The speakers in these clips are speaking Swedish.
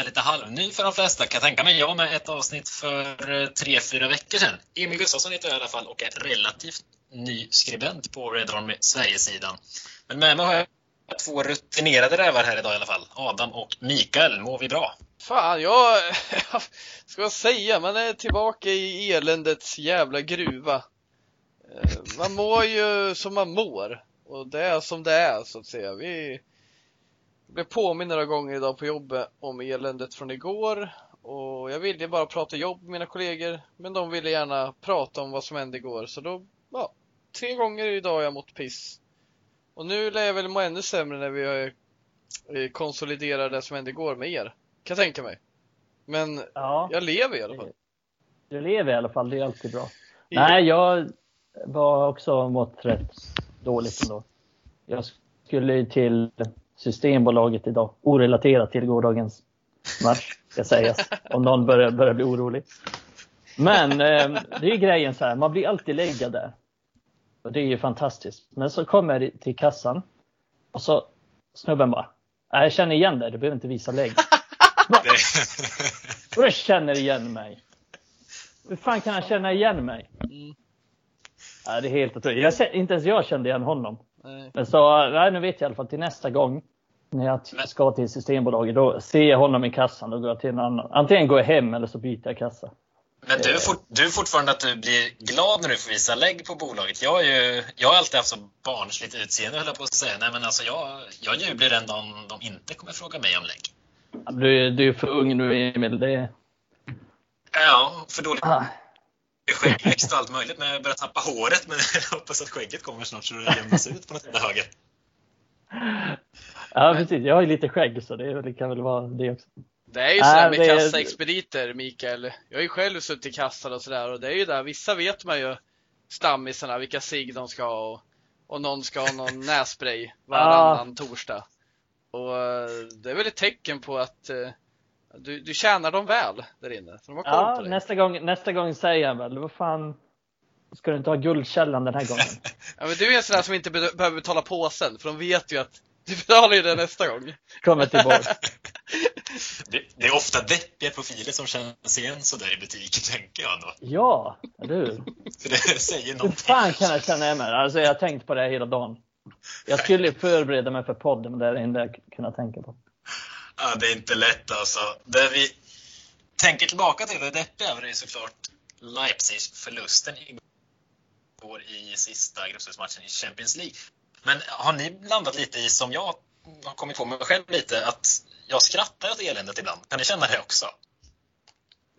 är lite halvny för de flesta kan jag tänka mig. Jag med ett avsnitt för eh, tre, fyra veckor sedan. Emil Gustafsson heter jag i alla fall och är relativt ny skribent på Red Army Sverigesidan. Men med mig har jag två rutinerade rävar här idag i alla fall. Adam och Mikael. Mår vi bra? Fan, jag... ska jag säga? Man är tillbaka i eländets jävla gruva. Eh, man mår ju som man mår. Och det är som det är, så att säga. Vi blev påminna några gånger idag på jobbet om eländet från igår. Och jag ville bara prata jobb med mina kollegor. Men de ville gärna prata om vad som hände igår. Så då, ja, tre gånger idag har jag mått piss. Och nu lär jag väl må ännu sämre när vi eh, konsoliderar det som hände igår med er. Kan jag tänka mig. Men ja, jag lever i alla fall. Du lever i alla fall, det är alltid bra. Ja. Nej, jag var också mått rätt dåligt ändå. Jag skulle till Systembolaget idag, orelaterat till gårdagens match, ska sägas, om någon börjar, börjar bli orolig. Men eh, det är grejen så här, man blir alltid läggad där. Och det är ju fantastiskt. Men så kommer jag till kassan och så snubben bara, jag känner igen dig, du behöver inte visa lägg. och jag känner igen mig. Hur fan kan han känna igen mig? Mm. Ja, det är helt otroligt. inte ens jag kände igen honom. Nej. Men så, nej, nu vet jag i alla fall till nästa gång när jag ska till Systembolaget, då ser jag honom i kassan. Då går jag till en annan. Antingen går jag hem eller så byter jag kassa. Men du, du är fortfarande att du blir glad när du får visa lägg på bolaget. Jag, är ju, jag har alltid haft så barnsligt utseende höll jag på att säga. Nej, men alltså jag, jag jublar den dagen de inte kommer fråga mig om lägg. Du, du är för ung nu Emil. Det... Ja, för dåligt. Ah. Skäggväxt och allt möjligt, men jag börjar tappa håret. Men jag hoppas att skägget kommer snart så det jämnas ut på något jävla höger. Ja, precis. Jag har ju lite skägg så det, kan väl vara det också. Det är ju sådär med kassaexpediter, Mikael. Jag har ju själv suttit i kassan och sådär och det är ju där, vissa vet man ju stammisarna, vilka sig de ska ha och, och någon ska ha någon nässpray varannan torsdag. Och eh, det är väl ett tecken på att uh, du, du tjänar dem väl där inne. de har koll ja, på dig. Nästa gång, nästa gång säger jag väl, vad fan, ska du inte ha guldkällan den här gången? ja, men du är en sån där som inte be behöver betala påsen, för de vet ju att du betalar ju det nästa gång. Kommer tillbaka. det, det, är ofta deppiga profiler som känns igen sådär i butiken, tänker jag då. Ja, du. För det säger någonting. Hur fan kan jag känna igen mig? Alltså, jag har tänkt på det hela dagen. Jag skulle förbereda mig för podden, men det är det enda jag kunnat tänka på. Ja, det är inte lätt alltså. Det vi tänker tillbaka till det deppiga över är såklart Leipzig-förlusten igår i sista gruppspelsmatchen i Champions League. Men har ni landat lite i, som jag har kommit på mig själv lite, att jag skrattar åt eländet ibland? Kan ni känna det också?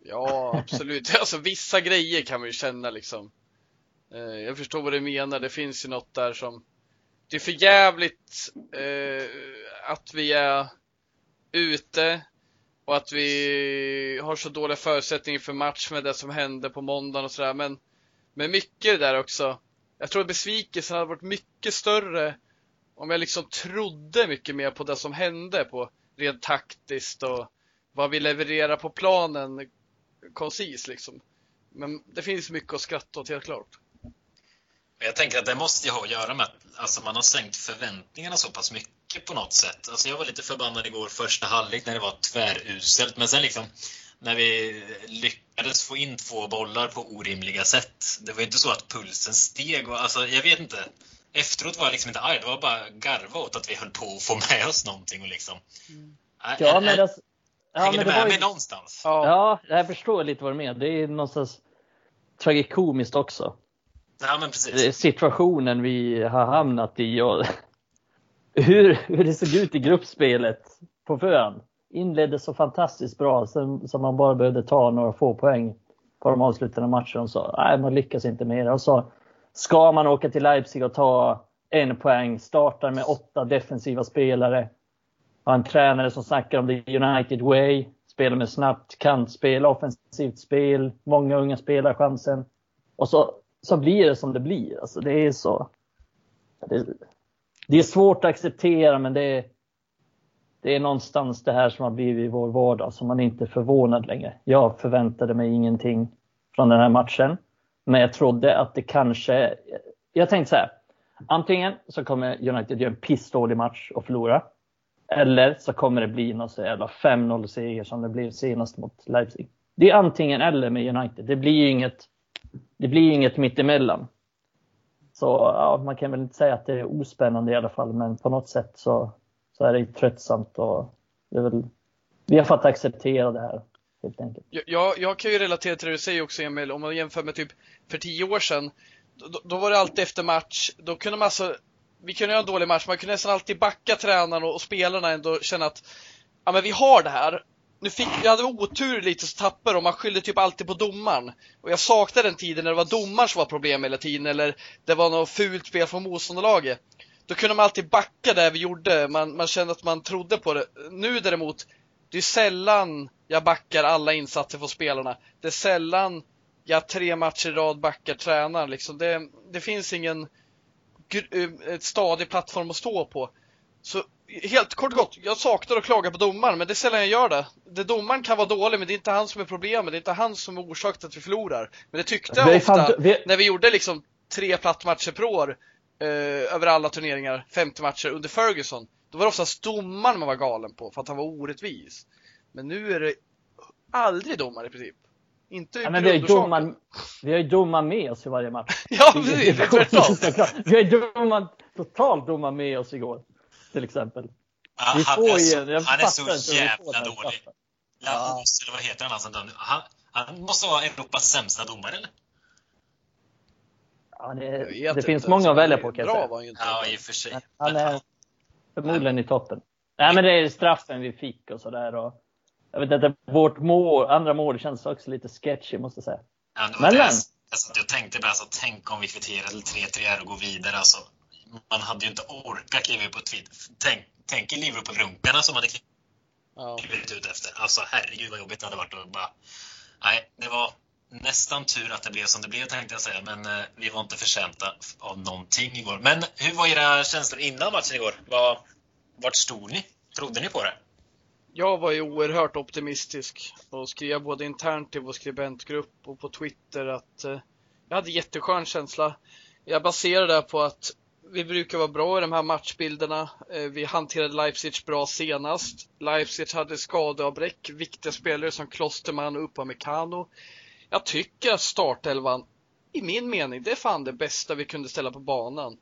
Ja, absolut. alltså vissa grejer kan man ju känna liksom. Eh, jag förstår vad du menar. Det finns ju något där som det är för jävligt eh, att vi är ute och att vi har så dåliga förutsättningar för match med det som hände på måndagen och sådär. Men, men mycket där också. Jag tror att besvikelsen hade varit mycket större om jag liksom trodde mycket mer på det som hände på rent taktiskt och vad vi levererar på planen koncis liksom. Men det finns mycket att skratta åt helt klart. Jag tänker att det måste ju ha att göra med att alltså, man har sänkt förväntningarna så pass mycket på något sätt. Alltså, jag var lite förbannad igår första halvlek när det var tväruselt, men sen liksom när vi lyckades få in två bollar på orimliga sätt. Det var ju inte så att pulsen steg. Och, alltså, jag vet inte. Efteråt var jag liksom inte arg. Det var bara garva åt att vi höll på att få med oss någonting. Och liksom. Mm. Ja, men alltså, ja, hänger men du med mig någonstans? Ja. ja, jag förstår lite vad du menar. Det är någonstans tragikomiskt också. Ja, men precis. Situationen vi har hamnat i och hur, hur det såg ut i gruppspelet på förhand. Inledde så fantastiskt bra så, som man bara behövde ta några få poäng på de avslutande matcherna. Så nej, man lyckas inte med det. Och så ska man åka till Leipzig och ta en poäng, startar med åtta defensiva spelare. Har en tränare som snackar om the United way, spelar med snabbt kantspel, offensivt spel, många unga spelar chansen. Och så så blir det som det blir. Alltså det är så. Det, det är svårt att acceptera men det är, det är någonstans det här som har blivit vår vardag som man inte är förvånad längre. Jag förväntade mig ingenting från den här matchen. Men jag trodde att det kanske, jag tänkte så här, Antingen så kommer United göra en pissdålig match och förlora. Eller så kommer det bli någon så jävla 5-0 seger som det blev senast mot Leipzig. Det är antingen eller med United. Det blir ju inget, det blir inget mittemellan. Så ja, man kan väl inte säga att det är ospännande i alla fall, men på något sätt så, så är det tröttsamt och det är väl, vi har fått acceptera det här helt enkelt. Jag, jag kan ju relatera till det du säger också Emil, om man jämför med typ för tio år sedan. Då, då var det alltid efter match, då kunde man alltså vi kunde göra en dålig match, man kunde nästan alltid backa tränaren och, och spelarna ändå känna att ja men vi har det här. Nu fick, jag hade otur lite så tappade och man skyllde typ alltid på domaren. Och jag saknade den tiden när det var domaren som var problem hela tiden eller det var något fult spel från motståndarlaget. Då kunde man alltid backa det vi gjorde, man, man kände att man trodde på det. Nu däremot, det är sällan jag backar alla insatser från spelarna. Det är sällan jag tre matcher i rad backar tränaren liksom. Det, det finns ingen eh, ett stadig plattform att stå på. Så helt kort och gott, jag saknar att klaga på domaren, men det är sällan jag gör det. det. Domaren kan vara dålig, men det är inte han som är problemet. Det är inte han som är orsak till att vi förlorar. Men det tyckte jag ofta fan, vi... när vi gjorde liksom tre plattmatcher per år eh, över alla turneringar, 50 matcher under Ferguson. Då var det oftast domaren man var galen på för att han var orättvis. Men nu är det aldrig domare i princip. Inte ja, men vi, har ju domar, vi har ju domar med oss i varje match. ja, precis. Det är tvärtom. Vi har ju domar, totalt domar med oss igår till exempel. Ja, vi får han, är så, igen, han är så jävla dålig. Laos, eller vad heter han? Alltså, han, han måste vara Europas sämsta domare, eller? Ja, det, det finns många att välja på kan jag säga. Var inte ja, i och för sig. Han är förmodligen i toppen. Nej, men det är straffen vi fick och sådär. Jag vet inte, vårt mål, andra mål känns också lite sketchy måste jag säga. Ja, men, men. Alltså, jag tänkte bara, alltså, tänk om vi kvitterar 3-3 och går vidare. Alltså, man hade ju inte orkat kliva på Twitter. Tänk, tänk i Liverpool-runkarna som hade klivit ut efter. Alltså herregud vad jobbigt det hade varit att bara... Nej, det var nästan tur att det blev som det blev tänkte jag säga, men eh, vi var inte förtjänta av någonting igår. Men hur var era känslor innan matchen igår? Var, vart stod ni? Trodde ni på det? Jag var ju oerhört optimistisk och skrev både internt i vår skribentgrupp och på Twitter att eh, jag hade jätteskön känsla. Jag baserar det på att vi brukar vara bra i de här matchbilderna. Eh, vi hanterade Leipzig bra senast. Leipzig hade skadeavbräck, viktiga spelare som Klosterman och Upamecano. Jag tycker att startelvan, i min mening, det är fan det bästa vi kunde ställa på banan.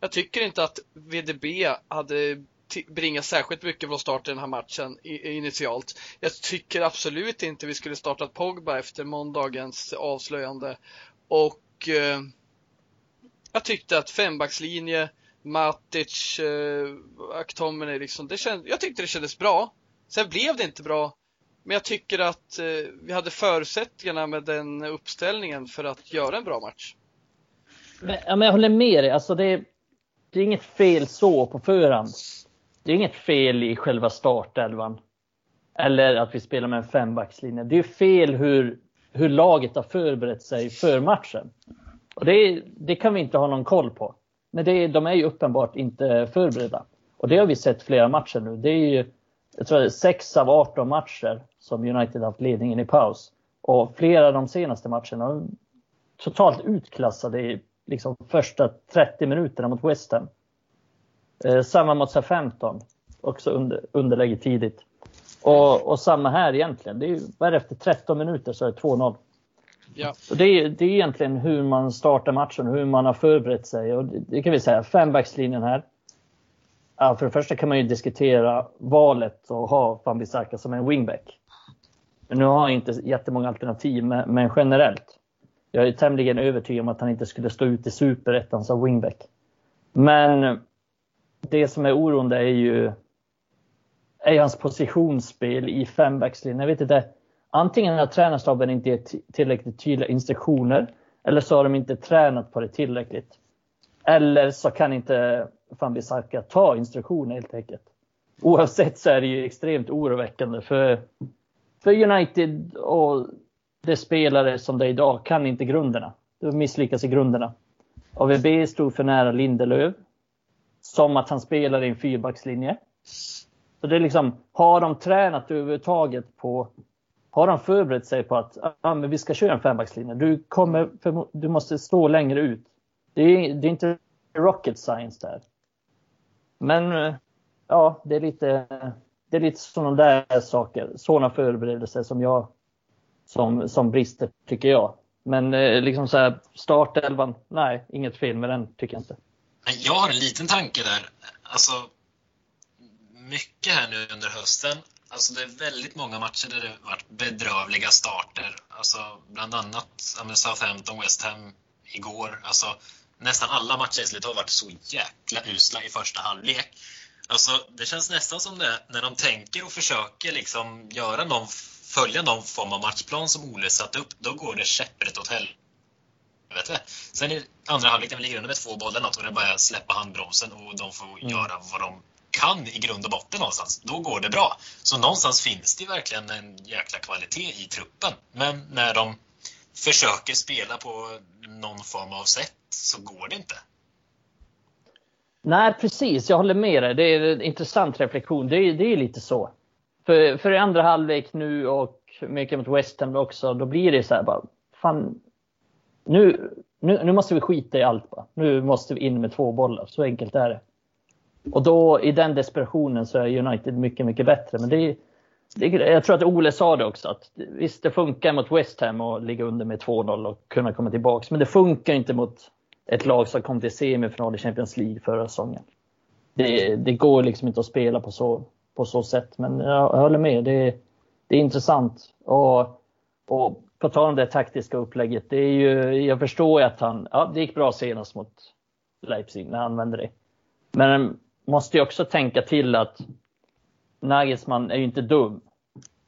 Jag tycker inte att VDB hade bringat särskilt mycket från start i den här matchen initialt. Jag tycker absolut inte vi skulle startat Pogba efter måndagens avslöjande. Och eh, jag tyckte att fembackslinje, Matic, eh, Aktomini liksom, det känd, jag tyckte det kändes bra. Sen blev det inte bra. Men jag tycker att eh, vi hade förutsättningarna med den uppställningen för att göra en bra match. Men, ja, men jag håller med dig. Alltså det, det är inget fel så på förhand. Det är inget fel i själva startelvan. Eller att vi spelar med en fembackslinje. Det är fel hur, hur laget har förberett sig för matchen. Och det, det, kan vi inte ha någon koll på. Men det, de är ju uppenbart inte förberedda. Och det har vi sett flera matcher nu. Det är ju, jag tror det är 6 av 18 matcher som United haft ledningen i paus. Och flera av de senaste matcherna har totalt utklassade i liksom första 30 minuterna mot West Ham. Eh, samma mot SA-15. Också under, underläge tidigt. Och, och, samma här egentligen. Det är ju, bara efter 13 minuter så är det 2-0. Ja. Och det, är, det är egentligen hur man startar matchen hur man har förberett sig. Och det, det kan vi säga, fembackslinjen här. Ja, för det första kan man ju diskutera valet att ha Wan-Bissaka som en wingback. Men nu har han inte jättemånga alternativ, men, men generellt. Jag är tämligen övertygad om att han inte skulle stå ut i superettan som wingback. Men det som är oroande är ju är hans positionsspel i fembackslinjen. Jag vet inte, antingen har tränarstaben inte gett tillräckligt tydliga instruktioner eller så har de inte tränat på det tillräckligt. Eller så kan inte Fambisaka ta instruktioner helt enkelt. Oavsett så är det ju extremt oroväckande för, för United och de spelare som det är idag kan inte grunderna. De misslyckas i grunderna. AVB stod för nära Lindelöf. Som att han spelar i en fyrbackslinje. Så det är liksom, har de tränat överhuvudtaget på har han förberett sig på att ah, men vi ska köra en fembackslinje. Du, kommer, du måste stå längre ut. Det är, det är inte rocket science där. Men eh, ja, det är lite, det är lite sådana där saker, sådana förberedelser som jag som, som brister tycker jag. Men eh, liksom så här, startelvan, nej, inget fel med den tycker jag inte. Jag har en liten tanke där. Alltså, mycket här nu under hösten. Alltså det är väldigt många matcher där det varit bedrövliga starter. Alltså bland annat Southampton, West Ham igår. Alltså nästan alla matcher i slutet har varit så jäkla usla i första halvlek. Alltså det känns nästan som det när de tänker och försöker liksom göra någon, följa någon form av matchplan som Ole satt upp. Då går det käpprätt åt helvete. Sen i andra halvlek när vi ligger under med två bollar något och det bara släppa handbromsen och de får mm. göra vad de kan i grund och botten någonstans, då går det bra. Så någonstans finns det verkligen en jäkla kvalitet i truppen. Men när de försöker spela på någon form av sätt så går det inte. Nej, precis. Jag håller med dig. Det är en intressant reflektion. Det är, det är lite så. För, för i andra halvlek nu och mycket mot West Ham också, då blir det så här bara, fan, nu, nu, nu måste vi skita i allt bara. Nu måste vi in med två bollar. Så enkelt är det. Och då i den desperationen så är United mycket, mycket bättre. Men det, det jag tror att Ole sa det också, att visst det funkar mot West Ham att ligga under med 2-0 och kunna komma tillbaks. Men det funkar inte mot ett lag som kom till semifinal i Champions League förra säsongen. Det, det, går liksom inte att spela på så, på så sätt. Men jag, håller med, det, det är intressant. Och, och på tal om det taktiska upplägget, det är ju, jag förstår ju att han, ja det gick bra senast mot Leipzig när han använde det. Men måste ju också tänka till att Nagelsmann är ju inte dum.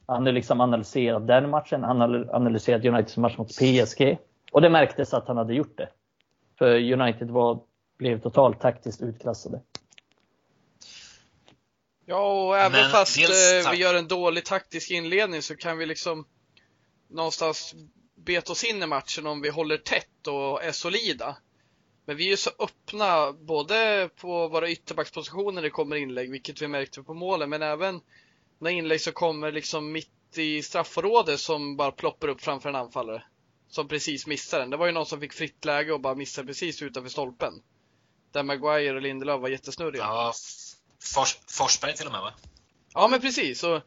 Han har liksom analyserat den matchen, han har analyserat Uniteds match mot PSG. Och det märktes att han hade gjort det. För United var, blev totalt taktiskt utklassade. Ja, och även Men fast eh, vi gör en dålig taktisk inledning så kan vi liksom någonstans beta oss in i matchen om vi håller tätt och är solida. Men vi är ju så öppna både på våra ytterbackspositioner när det kommer inlägg, vilket vi märkte på målen, men även när inlägg så kommer liksom mitt i straffområdet som bara ploppar upp framför en anfallare. Som precis missar den. Det var ju någon som fick fritt läge och bara missade precis utanför stolpen. Där Maguire och Lindelöf var jättesnurriga. Ja, Fors, Forsberg till och med va? Ja men precis. Och,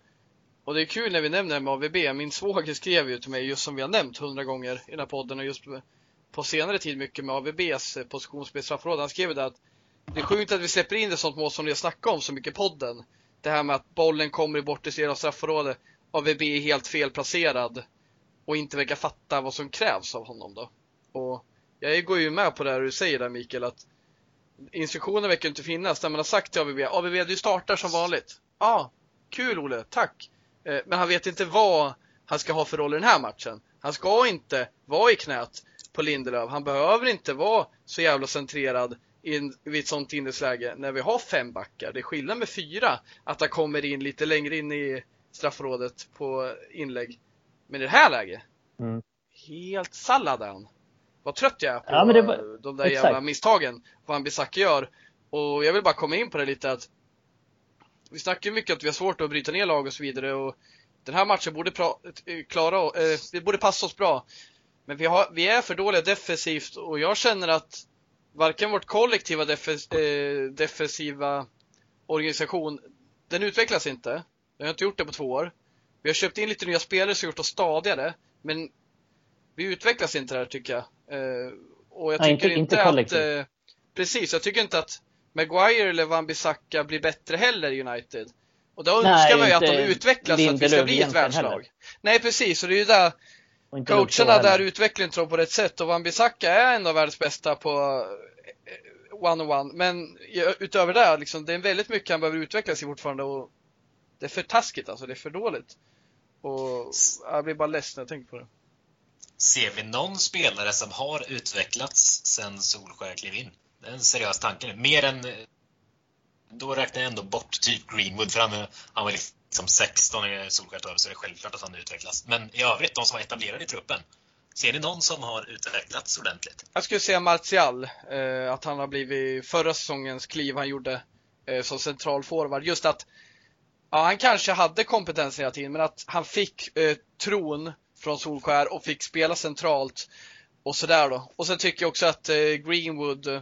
och det är kul när vi nämner med AVB. Min svåger skrev ju till mig, just som vi har nämnt hundra gånger i den här podden och just på senare tid mycket med AVBs eh, positionsspel straffområde. Han skrev det att det är sjukt att vi släpper in ett sånt mål som ni har snackat om så mycket i podden. Det här med att bollen kommer i bortre del av straffområdet. AVB är helt felplacerad och inte verkar fatta vad som krävs av honom då. Och jag går ju med på det här du säger där Mikael att instruktioner verkar inte finnas där man har sagt till AVB, AVB du startar som vanligt. Ja, ah, kul Olle, tack. Eh, men han vet inte vad han ska ha för roll i den här matchen. Han ska inte vara i knät på Lindelöf. Han behöver inte vara så jävla centrerad in, vid ett sånt innesläge när vi har fem backar. Det är skillnad med fyra att han kommer in lite längre in i straffområdet på inlägg. Men i det här läget, mm. helt salladen. Vad trött jag är på ja, var... de där Exakt. jävla misstagen, vad Bissaka gör. Och jag vill bara komma in på det lite att vi snackar ju mycket att vi har svårt att bryta ner lag och så vidare och den här matchen borde klara, eh, det borde passa oss bra. Men vi, har, vi är för dåliga defensivt och jag känner att varken vårt kollektiva defens, eh, defensiva organisation, den utvecklas inte. Den har inte gjort det på två år. Vi har köpt in lite nya spelare som gjort oss stadigare, men vi utvecklas inte där tycker jag. Eh, och jag tycker Nej, inte, inte, att... Eh, precis, jag tycker inte att Maguire eller Van Bissaka blir bättre heller i United. Och då önskar man ju att de utvecklas för att vi ska bli ett världslag. Nej precis, och det är ju där Coacherna där utvecklar inte på rätt sätt och Wan-Bissaka är en av världens bästa på eh, one-on-one. Men utöver det, liksom, det är väldigt mycket han behöver utvecklas i fortfarande och det är för taskigt alltså, det är för dåligt. Och jag blir bara ledsen när jag tänker på det. Ser vi någon spelare som har utvecklats sen Solskjaer klev in? Det är en seriös tanke nu. Mer än... Då räknar jag ändå bort typ Greenwood, för han, han var liksom Liksom som 16 är Solskjaer över så är det självklart att han utvecklas. Men i övrigt, de som var etablerade i truppen. Ser ni någon som har utvecklats ordentligt? Jag skulle säga Martial. Eh, att han har blivit förra säsongens kliv han gjorde eh, som central forward. Just att ja, han kanske hade kompetens hela tiden, men att han fick eh, tron från Solskär och fick spela centralt och sådär då. Och sen tycker jag också att eh, Greenwood eh,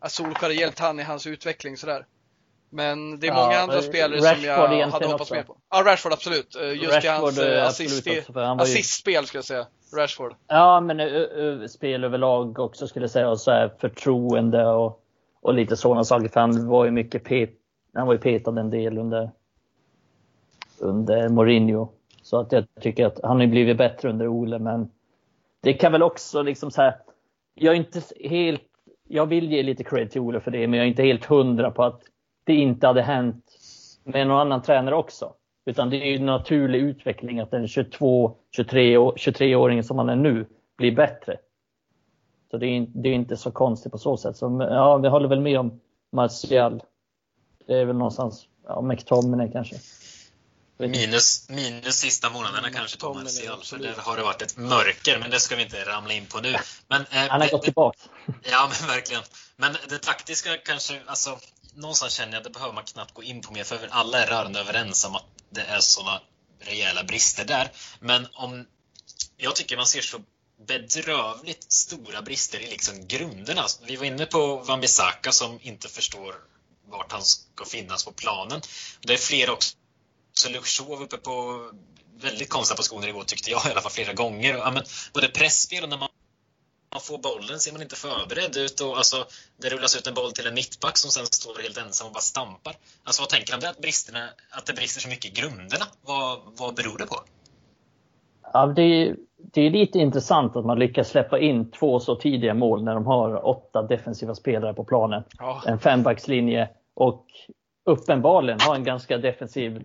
att Solskär har hjälpt han i hans utveckling sådär. Men det är många andra eh, spelare som jag hade hoppats mer på. Ja, Rashford absolut. Eh, just Rashford, i hans assist, assistspel skulle jag säga. Rashford. Ja, men spel överlag också skulle jag säga. Och så här, förtroende och, och lite sådana saker. För han var ju mycket pet, han var ju petad en del under, under Mourinho. Så att jag tycker att han har blivit bättre under Ole, men det kan väl också liksom så här. Jag är inte helt, jag vill ge lite cred till Ole för det, men jag är inte helt hundra på att det inte hade hänt med någon annan tränare också. Utan det är ju en naturlig utveckling att en 22, 23, 23-åring som han är nu blir bättre. Så det är, det är inte så konstigt på så sätt. Så, ja, vi håller väl med om Martial. Det är väl någonstans, ja, McTominay kanske. Minus, minus sista månaderna mm, kanske på Martial, för där har det varit ett mörker, men det ska vi inte ramla in på nu. Men, eh, Han har gått tillbaka. Ja, men verkligen. Men det taktiska kanske, alltså någonstans känner jag att det behöver man knappt gå in på mer, för alla är rörande överens om att det är sådana rejäla brister där. Men om jag tycker man ser så bedrövligt stora brister i liksom grunderna. Vi var inne på Wan-Bissaka som inte förstår vart han ska finnas på planen. Det är fler också. Så Luxov uppe på väldigt konstiga positioner igår tyckte jag i alla fall flera gånger. Ja, men både pressspel och när man man får bollen ser man inte förberedd ut och alltså, det rullas ut en boll till en mittback som sen står helt ensam och bara stampar. Alltså vad tänker om det, att, bristerna, att det brister så mycket i grunderna? Vad, vad beror det på? Ja, det, är, det är lite intressant att man lyckas släppa in två så tidiga mål när de har åtta defensiva spelare på planen. Ja. En fembackslinje och uppenbarligen har en ganska defensiv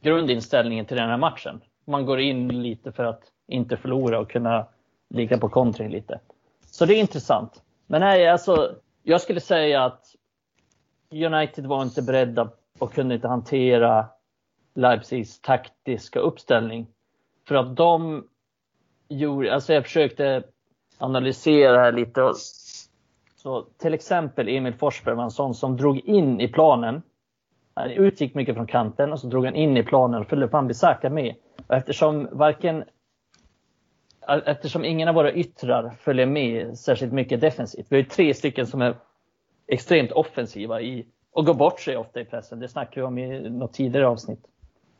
grundinställning till den här matchen. Man går in lite för att inte förlora och kunna ligga på kontring lite. Så det är intressant. Men nej, alltså, jag skulle säga att United var inte beredda och kunde inte hantera Leipzigs taktiska uppställning. För att de gjorde, alltså jag försökte analysera här lite. Så till exempel Emil Forsberg var en sån som drog in i planen. Han utgick mycket från kanten och så drog han in i planen och följde Van Bissaka med. Och eftersom varken eftersom ingen av våra yttrar följer med särskilt mycket defensivt. Vi har ju tre stycken som är extremt offensiva i, och går bort sig ofta i pressen. Det snackade vi om i något tidigare avsnitt.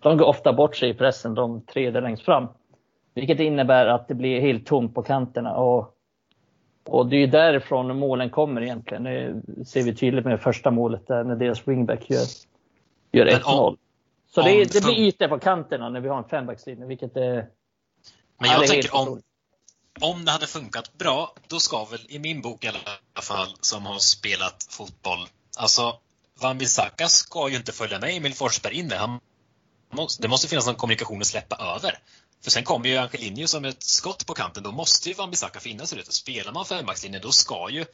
De går ofta bort sig i pressen, de tre där längst fram. Vilket innebär att det blir helt tomt på kanterna. Och, och det är ju därifrån målen kommer egentligen. Det ser vi tydligt med första målet där när deras wingback gör, gör 1-0. Så det, det blir ytor på kanterna när vi har en fembackslinje, vilket är men jag tänker om, om det hade funkat bra, då ska väl i min bok i alla fall, som har spelat fotboll, alltså Wan-Bissaka ska ju inte följa med Emil Forsberg in. Han måste, det måste finnas någon kommunikation att släppa över. För sen kommer ju Angelino som ett skott på kanten, då måste ju Wan-Bissaka finnas ute. Spelar man fembackslinje, då ska ju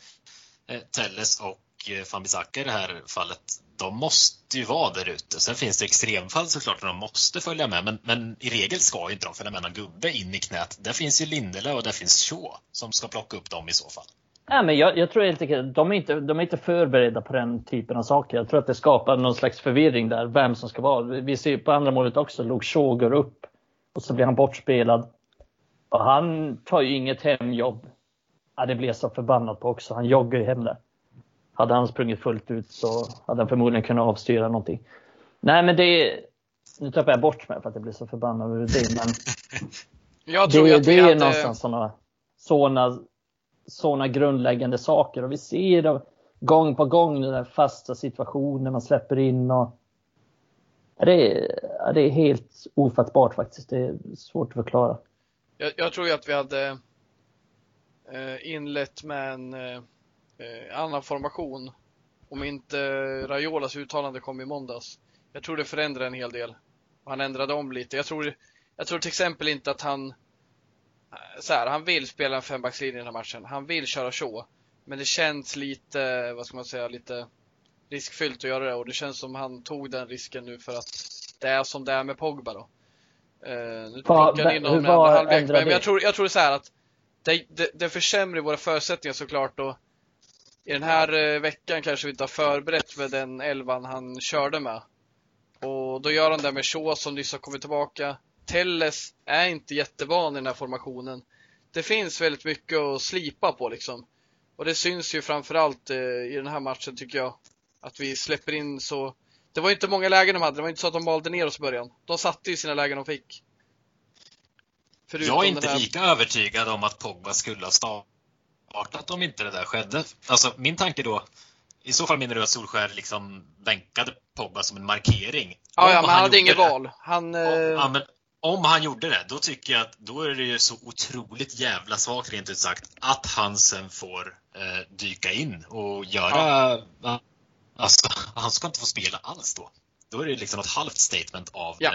eh, Telles och Eh, Fanbisaka i det här fallet de måste ju vara där ute. Sen finns det extremfall såklart där de måste följa med, men, men i regel ska ju inte de följa med någon gubbe in i knät. Där finns ju Lindele och där finns Shaw som ska plocka upp dem i så fall. Nej, men jag, jag tror helt enkelt de är, inte, de är inte förberedda på den typen av saker. Jag tror att det skapar någon slags förvirring där, vem som ska vara. Vi ser på andra målet också, Luke Shaw går upp och så blir han bortspelad. Och han tar ju inget hemjobb. Ja, det blir jag så förbannad på också. Han joggar ju hem där. Hade han sprungit fullt ut så hade han förmodligen kunnat avstyra någonting. Nej, men det Nu tappar jag bort mig för att jag blir så förbannad över det, men jag tror det, att det är hade... någonstans sådana såna, såna grundläggande saker och vi ser det gång på gång, den där fasta situationen man släpper in och det är, det är helt ofattbart faktiskt. Det är svårt att förklara. Jag, jag tror ju att vi hade eh, inlett med en eh, annan formation. Om inte Raiolas uttalande kom i måndags. Jag tror det förändrade en hel del. Han ändrade om lite. Jag tror, jag tror till exempel inte att han eh, så här, han vill spela en fembackslinje i den här matchen. Han vill köra så. Men det känns lite, vad ska man säga, lite riskfyllt att göra det och det känns som han tog den risken nu för att det är som det är med Pogba då. Uh, nu plockar han in honom med andra halvlek. Men jag tror, jag tror så här att det, det, det försämrar våra förutsättningar såklart och i den här eh, veckan kanske vi inte har förberett med den elvan han körde med. Och då gör han det med Shaw som nyss har kommit tillbaka. Telles är inte jättevan i den här formationen. Det finns väldigt mycket att slipa på liksom. Och det syns ju framförallt eh, i den här matchen tycker jag. Att vi släpper in så det var inte många lägen de hade, det var inte så att de valde ner oss i början. De satte ju sina lägen de fick. Förutom jag är inte här... lika övertygad om att Pogba skulle ha startat om inte det där skedde. Alltså min tanke då, i så fall menar du att Solskär liksom bänkade Pogba som en markering? Ja, ja men han hade inget val. Han, om, eh... ja, men om han gjorde det, då tycker jag att då är det ju så otroligt jävla svagt rent ut sagt att han sen får eh, dyka in och göra ja. Alltså, han ska inte få spela alls då. Då är det liksom ett halvt statement av ja.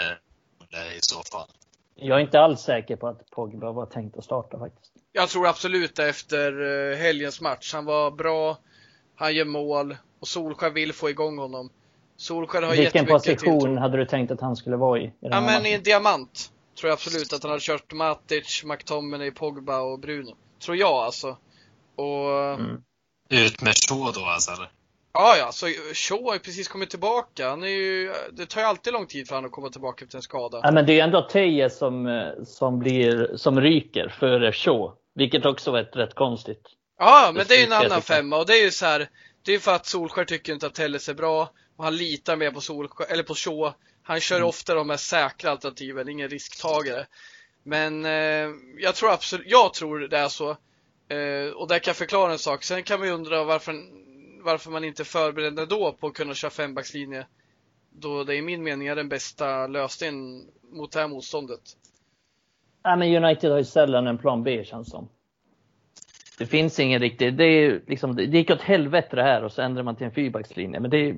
det i så fall. Jag är inte alls säker på att Pogba var tänkt att starta faktiskt. Jag tror absolut efter eh, helgens match. Han var bra, han gör mål och Solskjaer vill få igång honom. Solskjaer har Vilken position till... hade du tänkt att han skulle vara i? i ja, men matchen? i en diamant. Tror jag absolut att han hade kört Matic, McTominay, Pogba och Bruno. Tror jag alltså. Och... Mm. Ut med så då alltså? Eller? Ja, ja, så Shaw har ju precis kommit tillbaka. Han är ju, det tar ju alltid lång tid för honom att komma tillbaka efter en skada. Ja, men det är ju ändå Teje som, eh, som, blir, som ryker före Shaw. Vilket också var ett rätt konstigt. Ja, men det är ju en annan femma och det är ju så här. Det är för att Solskär tycker inte att Telles är bra och han litar mer på Solskär, eller på Shaw. Han kör mm. ofta de här säkra alternativen, ingen risktagare. Men eh, jag tror absolut, jag tror det är så. Eh, och där kan jag förklara en sak. Sen kan man ju undra varför varför man inte förbereder då på att kunna köra fembackslinje. Då det i min mening är den bästa lösningen mot det här motståndet. Ja, men United har ju sällan en plan B känns som. Det finns ingen riktig, det är liksom, det gick åt helvete det här och så ändrade man till en fyrbackslinje. Men det,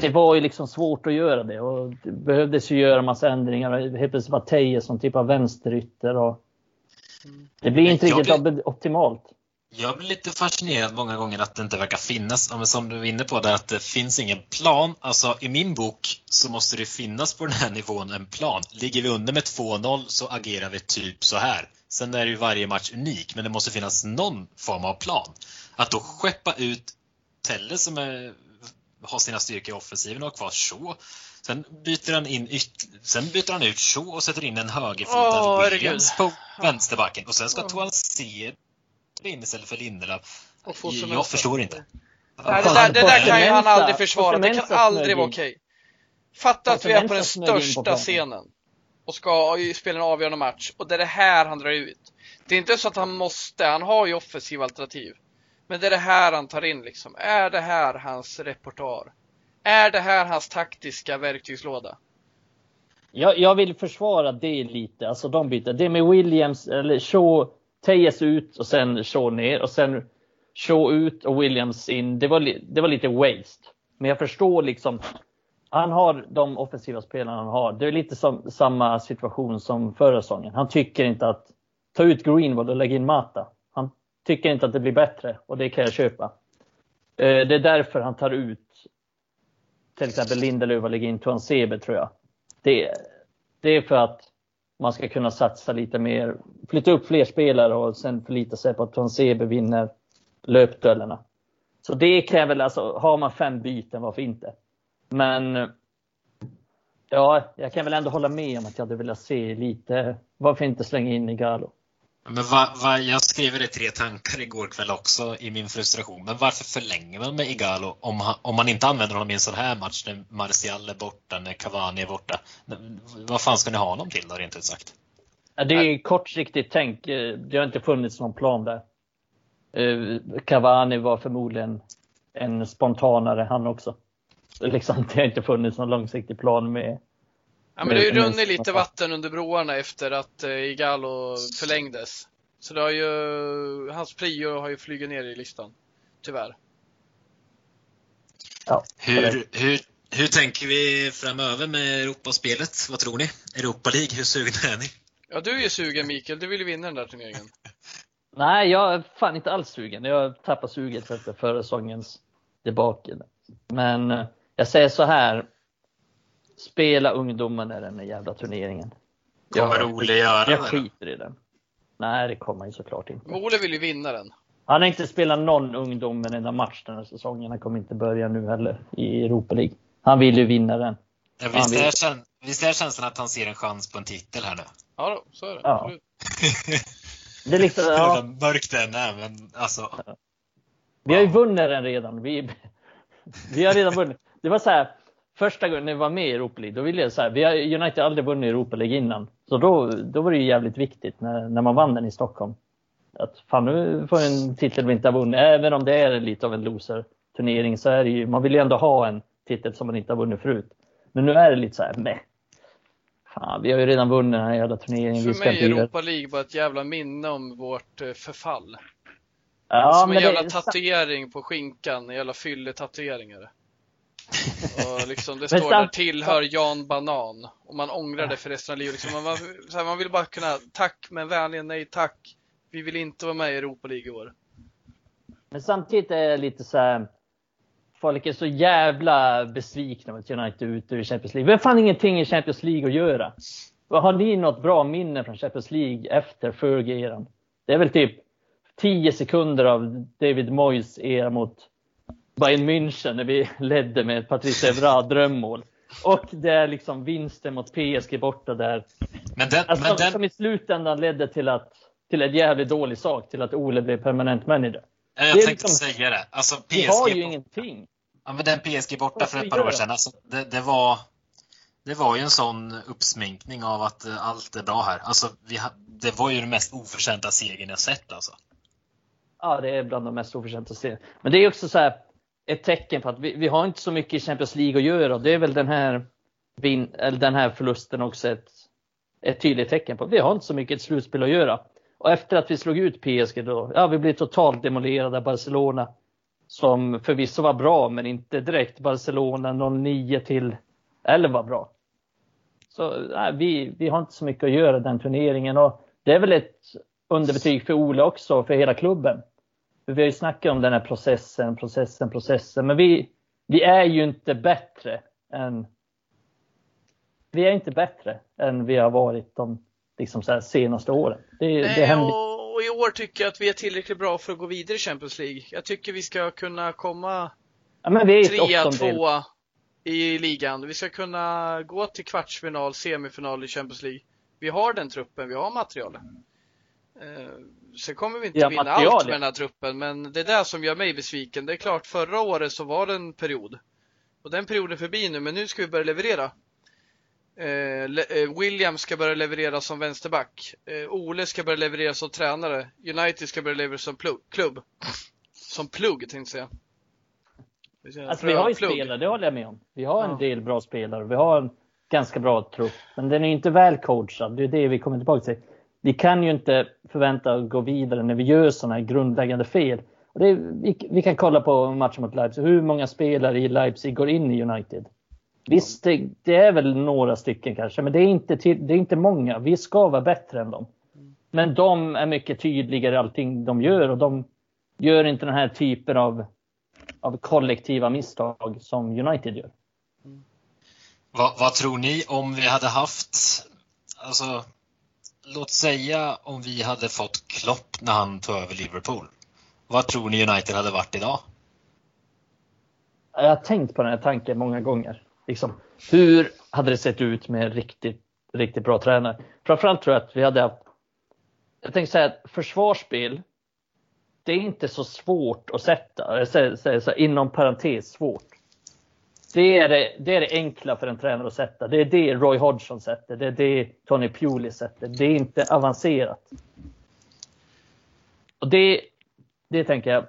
det var ju liksom svårt att göra det och det behövdes ju göra massa ändringar. Helt plötsligt var Teje som typ av vänsterytter och det blir inte riktigt optimalt. Jag blir lite fascinerad många gånger att det inte verkar finnas, som du är inne på, där att det finns ingen plan. Alltså i min bok så måste det finnas på den här nivån en plan. Ligger vi under med 2-0 så agerar vi typ så här. Sen är ju varje match unik, men det måste finnas någon form av plan. Att då skeppa ut Telle som är, har sina styrkor i offensiven och har kvar så. Sen byter han in yt, sen byter han ut Shaw och sätter in en högerfotad oh, Williams på vänsterbacken. Och sen ska oh. Toan se in istället för Lindelöf. Jag förstår inte. Nej, det, där, det där kan ju han aldrig försvara. Det kan aldrig vara okej. Fatta att vi är på den största scenen och ska spela en avgörande match och det är det här han drar ut. Det är inte så att han måste, han har ju offensiva alternativ. Men det är det här han tar in liksom. Är det här hans repertoar? Är det här hans taktiska verktygslåda? Jag, jag vill försvara det lite, alltså de bitarna. Det med Williams eller Shaw Tejes ut och sen Shaw ner och sen Shaw ut och Williams in. Det var, det var lite waste. Men jag förstår liksom. Han har de offensiva spelarna han har. Det är lite som samma situation som förra säsongen. Han tycker inte att ta ut Greenwood och lägga in Mata. Han tycker inte att det blir bättre och det kan jag köpa. Eh, det är därför han tar ut till exempel Lindelöf och lägger in Tuan Sebe tror jag. Det, det är för att man ska kunna satsa lite mer, flytta upp fler spelare och sen förlita sig på att Transebe vinner löpduellerna. Så det kräver, alltså, har man fem byten, varför inte? Men ja, jag kan väl ändå hålla med om att jag hade velat se lite, varför inte slänga in Igalo? Men va, va, jag skrev det tre tankar igår kväll också i min frustration. Men varför förlänger man med Igalo om, han, om man inte använder honom i en sån här match när Martial är borta, när Cavani är borta? Vad fan ska ni ha honom till då, rent ut sagt? Det är kortsiktigt tänk. Det har inte funnits någon plan där. Eh, Cavani var förmodligen en spontanare han också. Liksom, det har inte funnits någon långsiktig plan med Ja, men det har ju runnit lite vatten under broarna efter att eh, Igalo förlängdes. Så det har ju, hans prio har ju flugit ner i listan. Tyvärr. Ja, hur, hur, hur tänker vi framöver med Europaspelet? Vad tror ni? Europa League, hur sugna är ni? Ja, du är ju sugen Mikael. Du vill ju vinna den där turneringen. Nej, jag är fan inte alls sugen. Jag tappar suget efter förra säsongens debacle. Men eh, jag säger så här spela ungdomarna i den jävla turneringen. Kommer jag, Ole göra det? Jag skiter i den. Nej, det kommer han ju såklart inte. Men Ole vill ju vinna den. Han har inte spelat någon ungdom en enda match den här säsongen. Han kommer inte börja nu heller i Europa League. Han vill ju vinna den. Ja, visst, vill... är käns visst är känslan att han ser en chans på en titel här nu? Ja, då, så är det. Ja. Det är liksom, ja. Mörkt den är, men alltså. Vi har ju vunnit den redan. Vi, vi har redan vunnit. Det var så här, första gången vi var med i Europa League, då ville jag så här, vi har United aldrig vunnit Europa League innan. Så då, då var det ju jävligt viktigt när, när man vann den i Stockholm. Att fan nu får en titel vi inte har vunnit, även om det är lite av en loser turnering så är det ju, man vill ju ändå ha en titel som man inte har vunnit förut. Men nu är det lite så här, nej. Fan, vi har ju redan vunnit den här jävla turneringen. För vi ska mig är Europa League bara ett jävla minne om vårt eh, förfall. Ja, Som en jävla det, tatuering på skinkan, en jävla fylletatueringar. Och liksom det står där tillhör Jan Banan och man ångrar det för resten av livet. Liksom man, här, man vill bara kunna, tack men vänligen nej tack. Vi vill inte vara med i Europa League i år. Men samtidigt är det lite så här. Folk är så jävla besvikna över att United är ute ur Champions League. Vi har fan ingenting i Champions League att göra. Har ni något bra minne från Champions League efter Fergie-eran? Det är väl typ 10 sekunder av David Moyes era mot Bayern München när vi ledde med Patrice Evra drömmål. Och det är liksom vinsten mot PSG borta där. Men den, Alltså, men den, Som i slutändan ledde till att till en jävligt dålig sak, till att Ole blev permanent manager. jag det tänkte liksom- säga det. Alltså PSG, Vi har ju borta- ingenting. ja, men den PSG borta för ett par år sedan, alltså, det, det var det var ju en sån uppsminkning av att eh, allt är bra här. Alltså, vi det var ju den mest oförtjänta segern jag sett alltså. Ja, det är bland de mest oförtjänta att se. Men det är också så här ett tecken på att vi, vi har inte så mycket i Champions League att göra. Det är väl den här, vin, eller den här förlusten också ett, ett tydligt tecken på. Vi har inte så mycket ett slutspel att göra. Och efter att vi slog ut PSG då, ja vi blev totalt demolerade av Barcelona. Som förvisso var bra, men inte direkt Barcelona 09 till 11 bra. Så nej, vi, vi har inte så mycket att göra den turneringen. Och det är väl ett underbetyg för Ole också, för hela klubben. Vi har ju snackat om den här processen, processen, processen. Men vi, vi är ju inte bättre än vi är inte bättre än vi har varit de liksom senaste åren. Det, det Nej, händer. och, och i år tycker jag att vi är tillräckligt bra för att gå vidare i Champions League. Jag tycker vi ska kunna komma Ja, trea, tvåa i ligan. Vi ska kunna gå till kvartsfinal, semifinal i Champions League. Vi har den truppen, vi har materialet. Sen kommer vi inte Ja, vinna material, allt med den här truppen, men det är det som gör mig besviken. Det är klart, förra året så var det en period. Och den perioden är förbi nu, men nu ska vi börja leverera. Eh, eh, William ska börja leverera som vänsterback. Eh, Ole ska börja leverera som tränare. United ska börja leverera som plugg, klubb. Som plugg tänkte jag säga. Alltså, vi har ju Plugg. spelare, det håller jag med om. Vi har en Ja. del bra spelare. Vi har en ganska bra trupp. Men den är inte väl coachad. Det är det vi kommer tillbaka till. Vi kan ju inte förvänta oss att gå vidare när vi gör sådana här grundläggande fel. Och det är, vi, vi kan kolla på matchen mot Leipzig. Hur många spelare i Leipzig går in i United? Visst, det, det är väl några stycken kanske, men det är, inte till, det är inte många. Vi ska vara bättre än dem. Men de är mycket tydligare i allting de gör och de gör inte den här typen av, av kollektiva misstag som United gör. Vad, vad tror ni om vi hade haft, alltså, låt säga om vi hade fått Klopp när han tog över Liverpool. Vad tror ni United hade varit idag? Jag har tänkt på den här tanken många gånger. Liksom, hur hade det sett ut med en riktigt, riktigt bra tränare? Framförallt tror jag att vi hade haft... Jag tänkte säga att försvarsspel, det är inte så svårt att sätta. Jag säger, säger så här, inom parentes svårt. Det är det, det är det enkla för en tränare att sätta. Det är det Roy Hodgson sätter. Det är det Tony Pulis sätter. Det är inte avancerat. Och det, det tänker jag,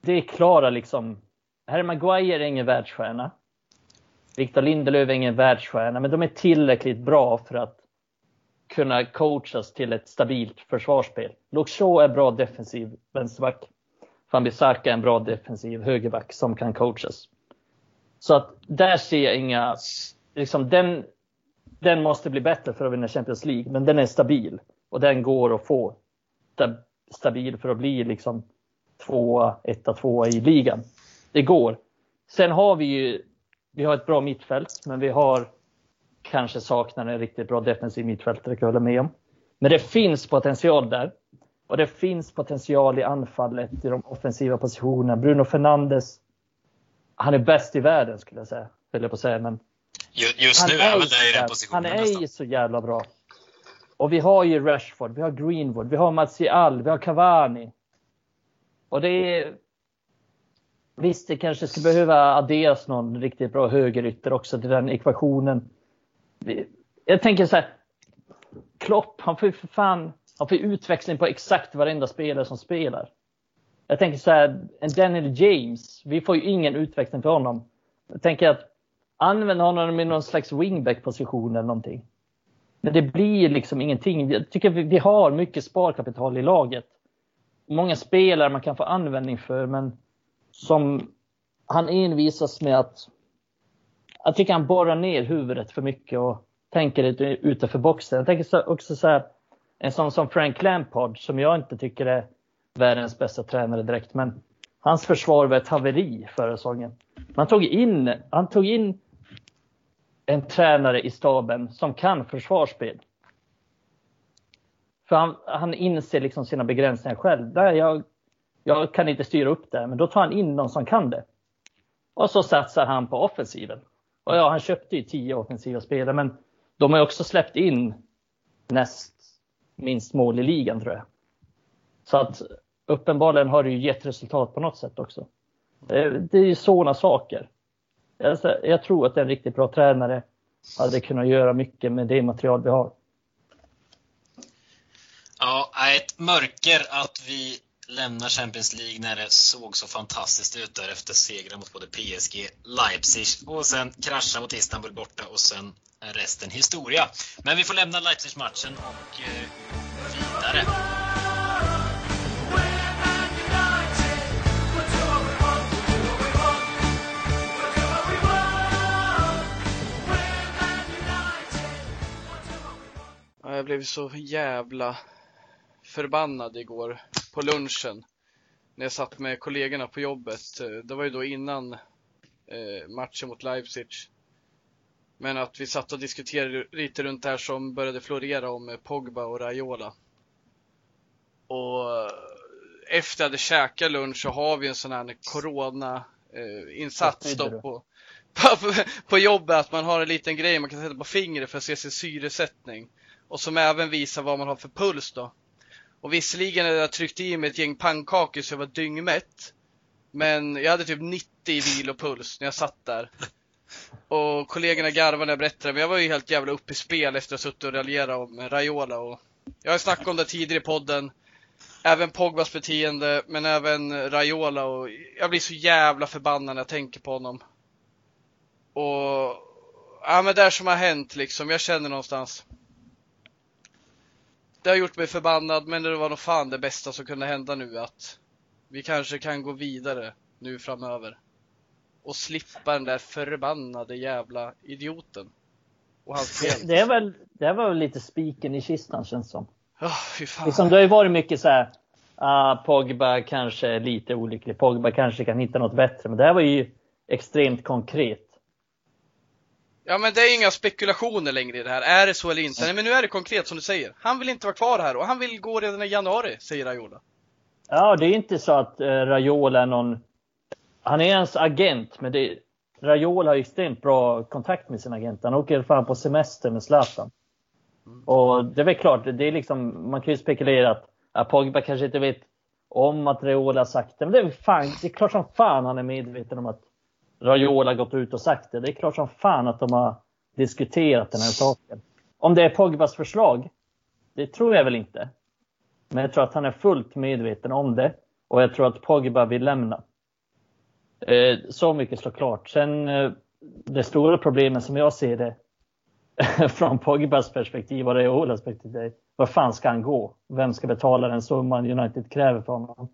det klarar liksom Harry Maguire är ingen världsstjärna. Victor Lindelöf är ingen världsstjärna, men de är tillräckligt bra för att kunna coachas till ett stabilt försvarsspel. Luxo är bra defensiv vänsterback. Van Bissaka är en bra defensiv högerback som kan coachas. Så att där ser jag inga, liksom den, den måste bli bättre för att vinna Champions League, men den är stabil och den går att få stabil för att bli liksom tvåa, etta, tvåa i ligan. Det går. Sen har vi ju, vi har ett bra mittfält, men vi har kanske saknar en riktigt bra defensiv mittfältare, kan jag hålla med om. Men det finns potential där. Och det finns potential i anfallet, i de offensiva positionerna. Bruno Fernandes, han är bäst i världen skulle jag säga. Höll jag på säga, men Ju- Just han nu är ju väl det i den positionen Han är nästan. ju så jävla bra. Och vi har ju Rashford, vi har Greenwood, vi har Martial, vi har Cavani. Och det är... Visst, det kanske skulle behöva adderas någon riktigt bra högerytter också till den ekvationen. Jag tänker så här. Klopp, han får ju för fan han får utväxling på exakt varenda spelare som spelar. Jag tänker så här, en Daniel James, vi får ju ingen utväxling för honom. Jag tänker att använda honom i någon slags wingback-position eller någonting. Men det blir liksom ingenting. Jag tycker vi har mycket sparkapital i laget. Många spelare man kan få användning för, men som han envisas med att jag tycker han borrar ner huvudet för mycket och tänker lite utanför boxen. Jag tänker också så här, en sån som Frank Lampard som jag inte tycker är världens bästa tränare direkt, men hans försvar var ett haveri förra säsongen. Man tog in, han tog in en tränare i staben som kan försvarsspel. För han, han inser liksom sina begränsningar själv. Där jag, jag kan inte styra upp det, men då tar han in någon som kan det. Och så satsar han på offensiven. Och ja, han köpte ju tio offensiva spelare, men de har också släppt in näst minst mål i ligan tror jag. Så att uppenbarligen har det ju gett resultat på något sätt också. Eh, det är ju sådana saker. Jag tror att en riktigt bra tränare hade kunnat göra mycket med det material vi har. Ja, ett mörker att vi lämnar Champions League när det såg så fantastiskt ut där efter segrar mot både PSG, Leipzig och sen krascha mot Istanbul borta och sen är resten historia. Men vi får lämna Leipzig-matchen och gå vidare. Jag blev så jävla förbannad igår på lunchen när jag satt med kollegorna på jobbet. Det var ju då innan eh, matchen mot Leipzig. Men att vi satt och diskuterade lite runt det här som började florera om Pogba och Raiola. Och eh, efter jag hade käkat lunch så har vi en sån här corona-insats eh, på, på, på jobbet. Att man har en liten grej man kan sätta på fingret för att se sin syresättning. Och som även visar vad man har för puls då. Och visserligen hade jag tryckt i mig ett gäng pannkakor så jag var dyngmätt. Men jag hade typ 90 i vilopuls när jag satt där. Och kollegorna garvade när jag berättade, men jag var ju helt jävla uppe i spel efter att ha suttit och raljerat om Raiola och jag har snackat om det tidigare i podden. Även Pogbas beteende, men även Raiola och jag blir så jävla förbannad när jag tänker på honom. Och ja men det som har hänt liksom, jag känner någonstans det har gjort mig förbannad, men det var nog fan det bästa som kunde hända nu att vi kanske kan gå vidare nu framöver. Och slippa den där förbannade jävla idioten. Och hans det, det, är väl, det var väl lite spiken i kistan känns som. Oh, fy fan. Liksom, det har ju varit mycket så här. Uh, Pogba kanske är lite olycklig. Pogba kanske kan hitta något bättre. Men det här var ju extremt konkret. Ja men det är inga spekulationer längre i det här. Är det så eller inte? Nej men nu är det konkret som du säger. Han vill inte vara kvar här och han vill gå redan i januari, säger Raiola. Ja, det är inte så att uh, Raiola är någon... Han är ens agent, men det... Raiola har extremt bra kontakt med sin agent. Han åker fan på semester med Zlatan. Mm. Och det är väl klart, det är liksom, man kan ju spekulera att, att Pogba kanske inte vet om att Raiola har sagt det. Men det är, fan, det är klart som fan han är medveten om att Raiola gått ut och sagt det. Det är klart som fan att de har diskuterat den här saken. Om det är Pogbas förslag, det tror jag väl inte. Men jag tror att han är fullt medveten om det och jag tror att Pogba vill lämna. Eh, så mycket står klart. Sen eh, det stora problemet som jag ser det från Pogbas perspektiv och Raiolas perspektiv. Var fan ska han gå? Vem ska betala den summan United kräver för honom?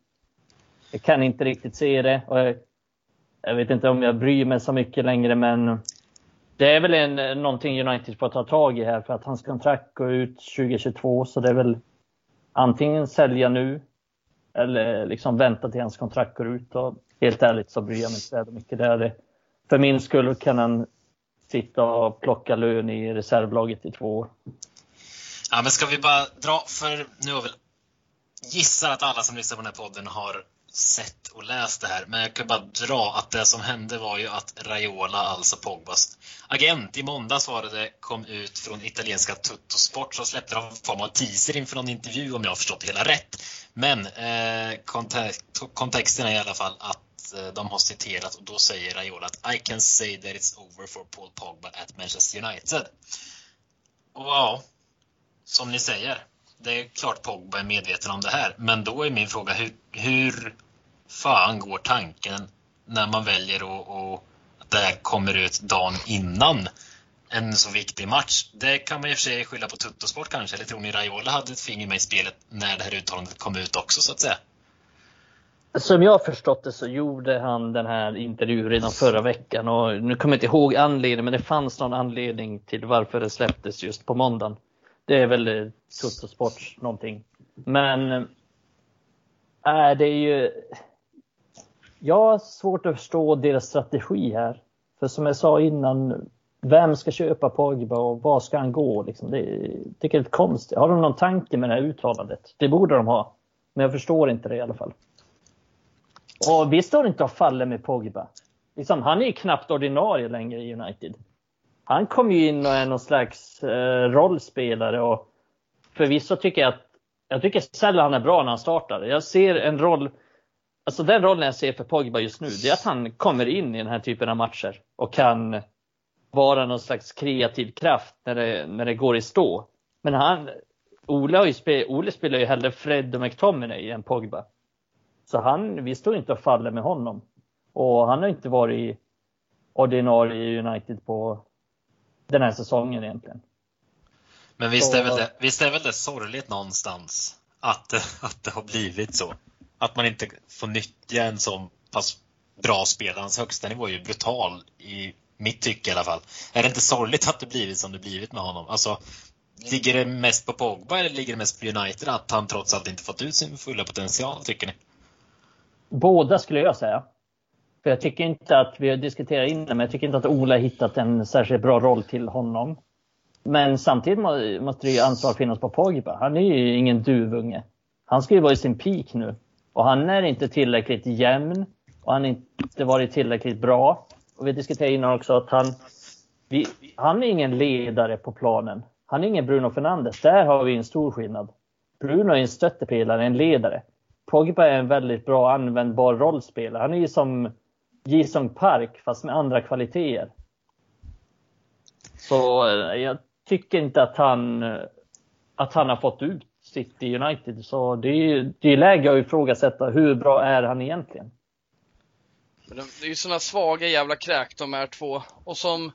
Jag kan inte riktigt se det. Och jag jag vet inte om jag bryr mig så mycket längre, men det är väl en, någonting United får ta tag i här för att hans kontrakt går ut 2022, så det är väl antingen sälja nu eller liksom vänta till hans kontrakt går ut. Och helt ärligt så bryr jag mig inte så mycket. där. För min skull kan han sitta och plocka lön i reservlaget i två år. Ja, men ska vi bara dra, för nu har väl gissar att alla som lyssnar på den här podden har sett och läst det här, men jag kan bara dra att det som hände var ju att Raiola, alltså Pogbas agent, i måndags var det, det kom ut från italienska Tuttosport så släppte de en form av teaser inför någon intervju om jag har förstått det hela rätt. Men eh, kontext, kontexten är i alla fall att eh, de har citerat och då säger Raiola att I can say that it's over for Paul Pogba at Manchester United. Och ja, som ni säger, det är klart Pogba är medveten om det här. Men då är min fråga, hur, hur fan går tanken när man väljer att, och att det här kommer ut dagen innan en så viktig match? Det kan man i och för sig skylla på Tuttosport kanske, eller tror ni Raiola hade ett finger med i spelet när det här uttalandet kom ut också så att säga? Som jag har förstått det så gjorde han den här intervjun redan förra veckan och nu kommer jag inte ihåg anledningen men det fanns någon anledning till varför det släpptes just på måndagen. Det är väl eh, Tuttosport någonting. Men äh, det är ju jag har svårt att förstå deras strategi här. För som jag sa innan, vem ska köpa Pogba och var ska han gå? Liksom? Det är, tycker jag är lite konstigt. Har de någon tanke med det här uttalandet? Det borde de ha. Men jag förstår inte det i alla fall. Och vi står inte och faller med Pogba. Liksom, han är ju knappt ordinarie längre i United. Han kom ju in och är någon slags eh, rollspelare och förvisso tycker jag att jag tycker sällan han är bra när han startar. Jag ser en roll Alltså den rollen jag ser för Pogba just nu, det är att han kommer in i den här typen av matcher och kan vara någon slags kreativ kraft när det, när det går i stå. Men han, Ole, har spel, Ole spelar ju hellre Fred och McTominay än Pogba. Så han, vi står inte och faller med honom. Och han har inte varit ordinarie i United på den här säsongen egentligen. Men visst är, väl det, visst är väl det sorgligt någonstans att, att det har blivit så? Att man inte får nyttja en så pass bra spelare. Hans högsta nivå är ju brutal i mitt tycke i alla fall. Är det inte sorgligt att det blivit som det blivit med honom? Alltså, ligger det mest på Pogba eller ligger det mest på United att han trots allt inte fått ut sin fulla potential, tycker ni? Båda skulle jag säga. För jag tycker inte att, vi har diskuterat innan, men jag tycker inte att Ola hittat en särskilt bra roll till honom. Men samtidigt måste det ju ansvar finnas på Pogba. Han är ju ingen duvunge. Han ska ju vara i sin peak nu. Och han är inte tillräckligt jämn och han har inte varit tillräckligt bra. Och vi diskuterade innan också att han, vi, han är ingen ledare på planen. Han är ingen Bruno Fernandes. Där har vi en stor skillnad. Bruno är en stöttepelare, en ledare. Pogba är en väldigt bra användbar rollspelare. Han är ju som Jisung Park fast med andra kvaliteter. Så eh, jag tycker inte att han, eh, att han har fått ut City United. Så det är, det är läge att ifrågasätta hur bra är han egentligen? Det är ju såna svaga jävla kräk de här två. Och som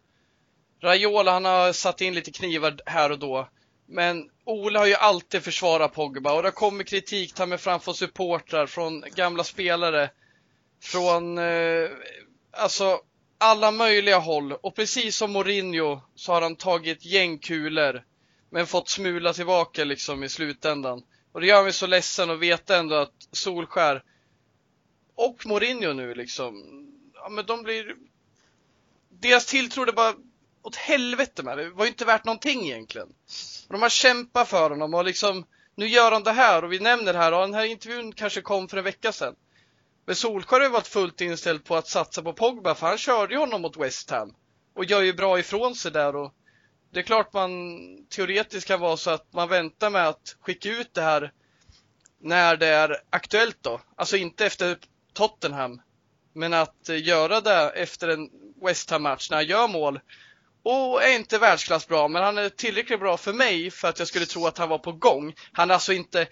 Raiola, han har satt in lite knivar här och då. Men Ole har ju alltid försvarat Pogba och det kommer kritik ta med framför supportrar från gamla spelare. Från, eh, alltså alla möjliga håll. Och precis som Mourinho så har han tagit gängkulor men fått smula tillbaka liksom i slutändan. Och det gör mig så ledsen att veta ändå att Solskär och Mourinho nu liksom, ja men de blir, deras tilltro det bara åt helvete med det. var ju inte värt någonting egentligen. Och de har kämpat för honom och liksom, nu gör han det här och vi nämner det här och den här intervjun kanske kom för en vecka sedan. Men Solskjaer har ju varit fullt inställd på att satsa på Pogba för han körde ju honom mot West Ham. Och gör ju bra ifrån sig där och det är klart man teoretiskt kan vara så att man väntar med att skicka ut det här när det är aktuellt då. Alltså inte efter Tottenham. Men att eh, göra det efter en West Ham-match när han gör mål. Och är inte världsklass bra, men han är tillräckligt bra för mig för att jag skulle tro att han var på gång. Han är alltså inte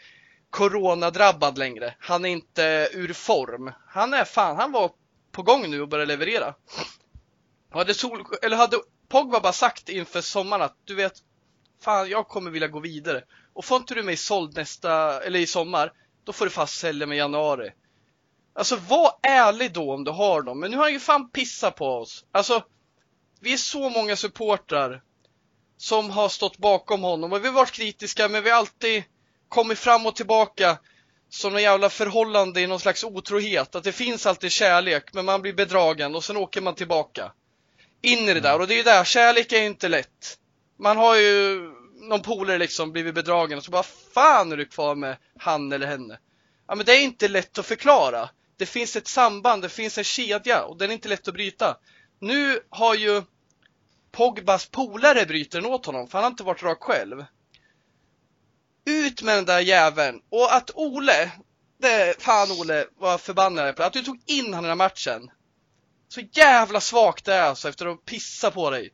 coronadrabbad längre. Han är inte ur form. Han är fan, han var på gång nu och började leverera. Hade, Sol, eller hade Pogba bara sagt inför sommaren att du vet, fan jag kommer vilja gå vidare. Och får inte du mig såld nästa, eller i sommar, då får du fast sälja mig i januari. Alltså var ärlig då om du har dem. Men nu har han ju fan pissat på oss. Alltså, vi är så många supportrar som har stått bakom honom och vi har varit kritiska men vi har alltid kommit fram och tillbaka som en jävla förhållande i någon slags otrohet. Att det finns alltid kärlek men man blir bedragen och sen åker man tillbaka in i det där. Mm. Och det är ju där, kärlek är ju inte lätt. Man har ju någon polare liksom blivit bedragen och så bara fan är du kvar med han eller henne? Ja men det är inte lätt att förklara. Det finns ett samband, det finns en kedja och den är inte lätt att bryta. Nu har ju Pogbas polare bryter den åt honom, för han har inte varit rak själv. Ut med den där jäveln! Och att Ole, det, fan Ole, vad förbannad jag Att du tog in han i den här matchen. Så jävla svagt det är alltså efter att pissa på dig.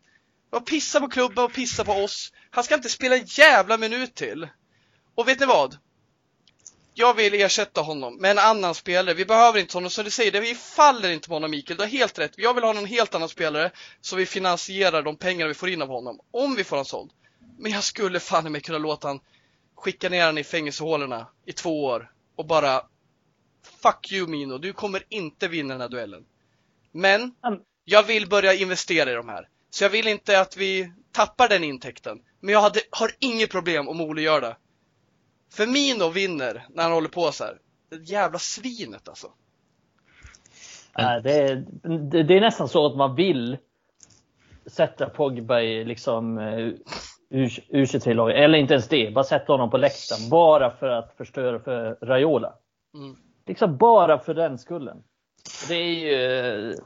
Och pissa på klubben och pissa på oss. Han ska inte spela en jävla minut till. Och vet ni vad? Jag vill ersätta honom med en annan spelare. Vi behöver inte honom, som du säger, vi faller inte på honom Mikael. Du har helt rätt. Jag vill ha någon helt annan spelare så vi finansierar de pengar vi får in av honom. Om vi får honom såld. Men jag skulle fan mig kunna låta han skicka ner honom i fängelsehålorna i två år och bara Fuck you Mino, du kommer inte vinna den här duellen. Men jag vill börja investera i de här. Så jag vill inte att vi tappar den intäkten. Men jag hade, har inget problem om Ole gör det. För Mino vinner när han håller på så här. Det jävla svinet alltså. Nej, det, är, det, det är nästan så att man vill sätta Pogba i liksom eh, U23-laget. Eller inte ens det, bara sätta honom på läktaren. Bara för att förstöra för Raiola. Mm. Liksom bara för den skullen. Det är ju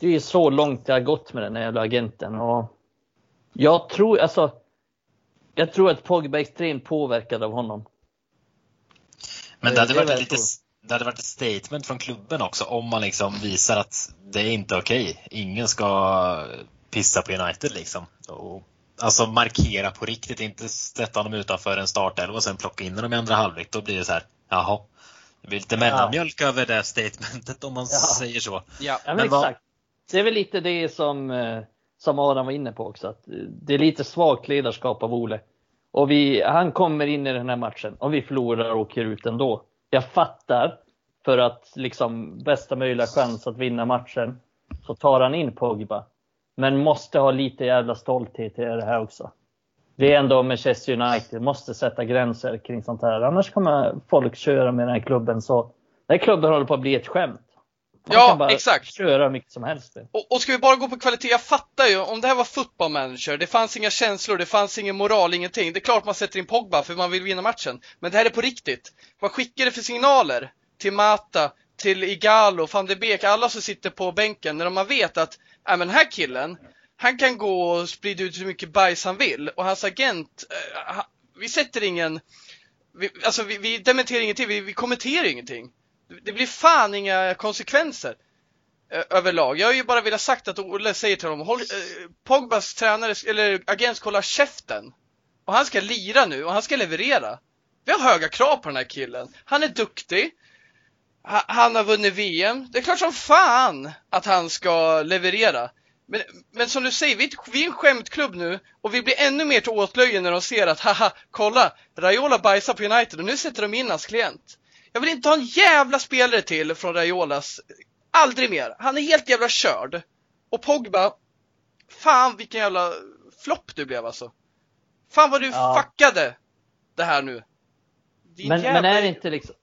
det är så långt det har gått med den jävla agenten. Och jag tror alltså jag tror att Pogba är extremt påverkad av honom. Men det hade, det varit lite, det hade varit ett statement från klubben också om man liksom visar att det är inte okej. Ingen ska pissa på United liksom. Och, alltså markera på riktigt, inte sätta dem utanför en startelva och sen plocka in dem i andra halvlek. Då blir det så här, jaha. Det blir lite mellanmjölk ja. över det statementet om man ja. säger så. Ja, men, men exakt. Vad... Det är väl lite det som, eh, som Adam var inne på också. Att det är lite svagt ledarskap av Ole. Och vi, han kommer in i den här matchen och vi förlorar och åker ut ändå. Jag fattar, för att liksom bästa möjliga chans att vinna matchen så tar han in Pogba. Men måste ha lite jävla stolthet i det här också. Det är ändå Manchester United, måste sätta gränser kring sånt här. Annars kommer folk köra med den här klubben så. Den här klubben håller på att bli ett skämt. Man ja, kan bara exakt. köra mycket som helst. Och, och ska vi bara gå på kvalitet, jag fattar ju, om det här var football manager, det fanns inga känslor, det fanns ingen moral, ingenting. Det är klart man sätter in Pogba för man vill vinna matchen. Men det här är på riktigt. Vad skickar det för signaler till Mata, till Igalo, van de Beek, alla som sitter på bänken när man vet att, ja men den här killen, han kan gå och sprida ut så mycket bajs han vill och hans agent, eh, vi sätter ingen, vi, alltså vi, vi dementerar ingenting, vi, vi kommenterar ingenting. Det blir fan inga konsekvenser eh, överlag. Jag har ju bara velat sagt att Olle säger till honom, håll, eh, Pogbas tränare, eller agent ska hålla käften. Och han ska lira nu och han ska leverera. Vi har höga krav på den här killen. Han är duktig. Ha, han har vunnit VM. Det är klart som fan att han ska leverera. Men, men som du säger, vi, vi är en skämtklubb nu och vi blir ännu mer till åtlöje när de ser att haha, kolla, Raiola bajsar på United och nu sätter de in hans klient. Jag vill inte ha en jävla spelare till från Raiolas. Aldrig mer. Han är helt jävla körd. Och Pogba, fan vilken jävla flopp du blev alltså. Fan vad du ja. fuckade det här nu. Men, jävla... men är det inte liksom,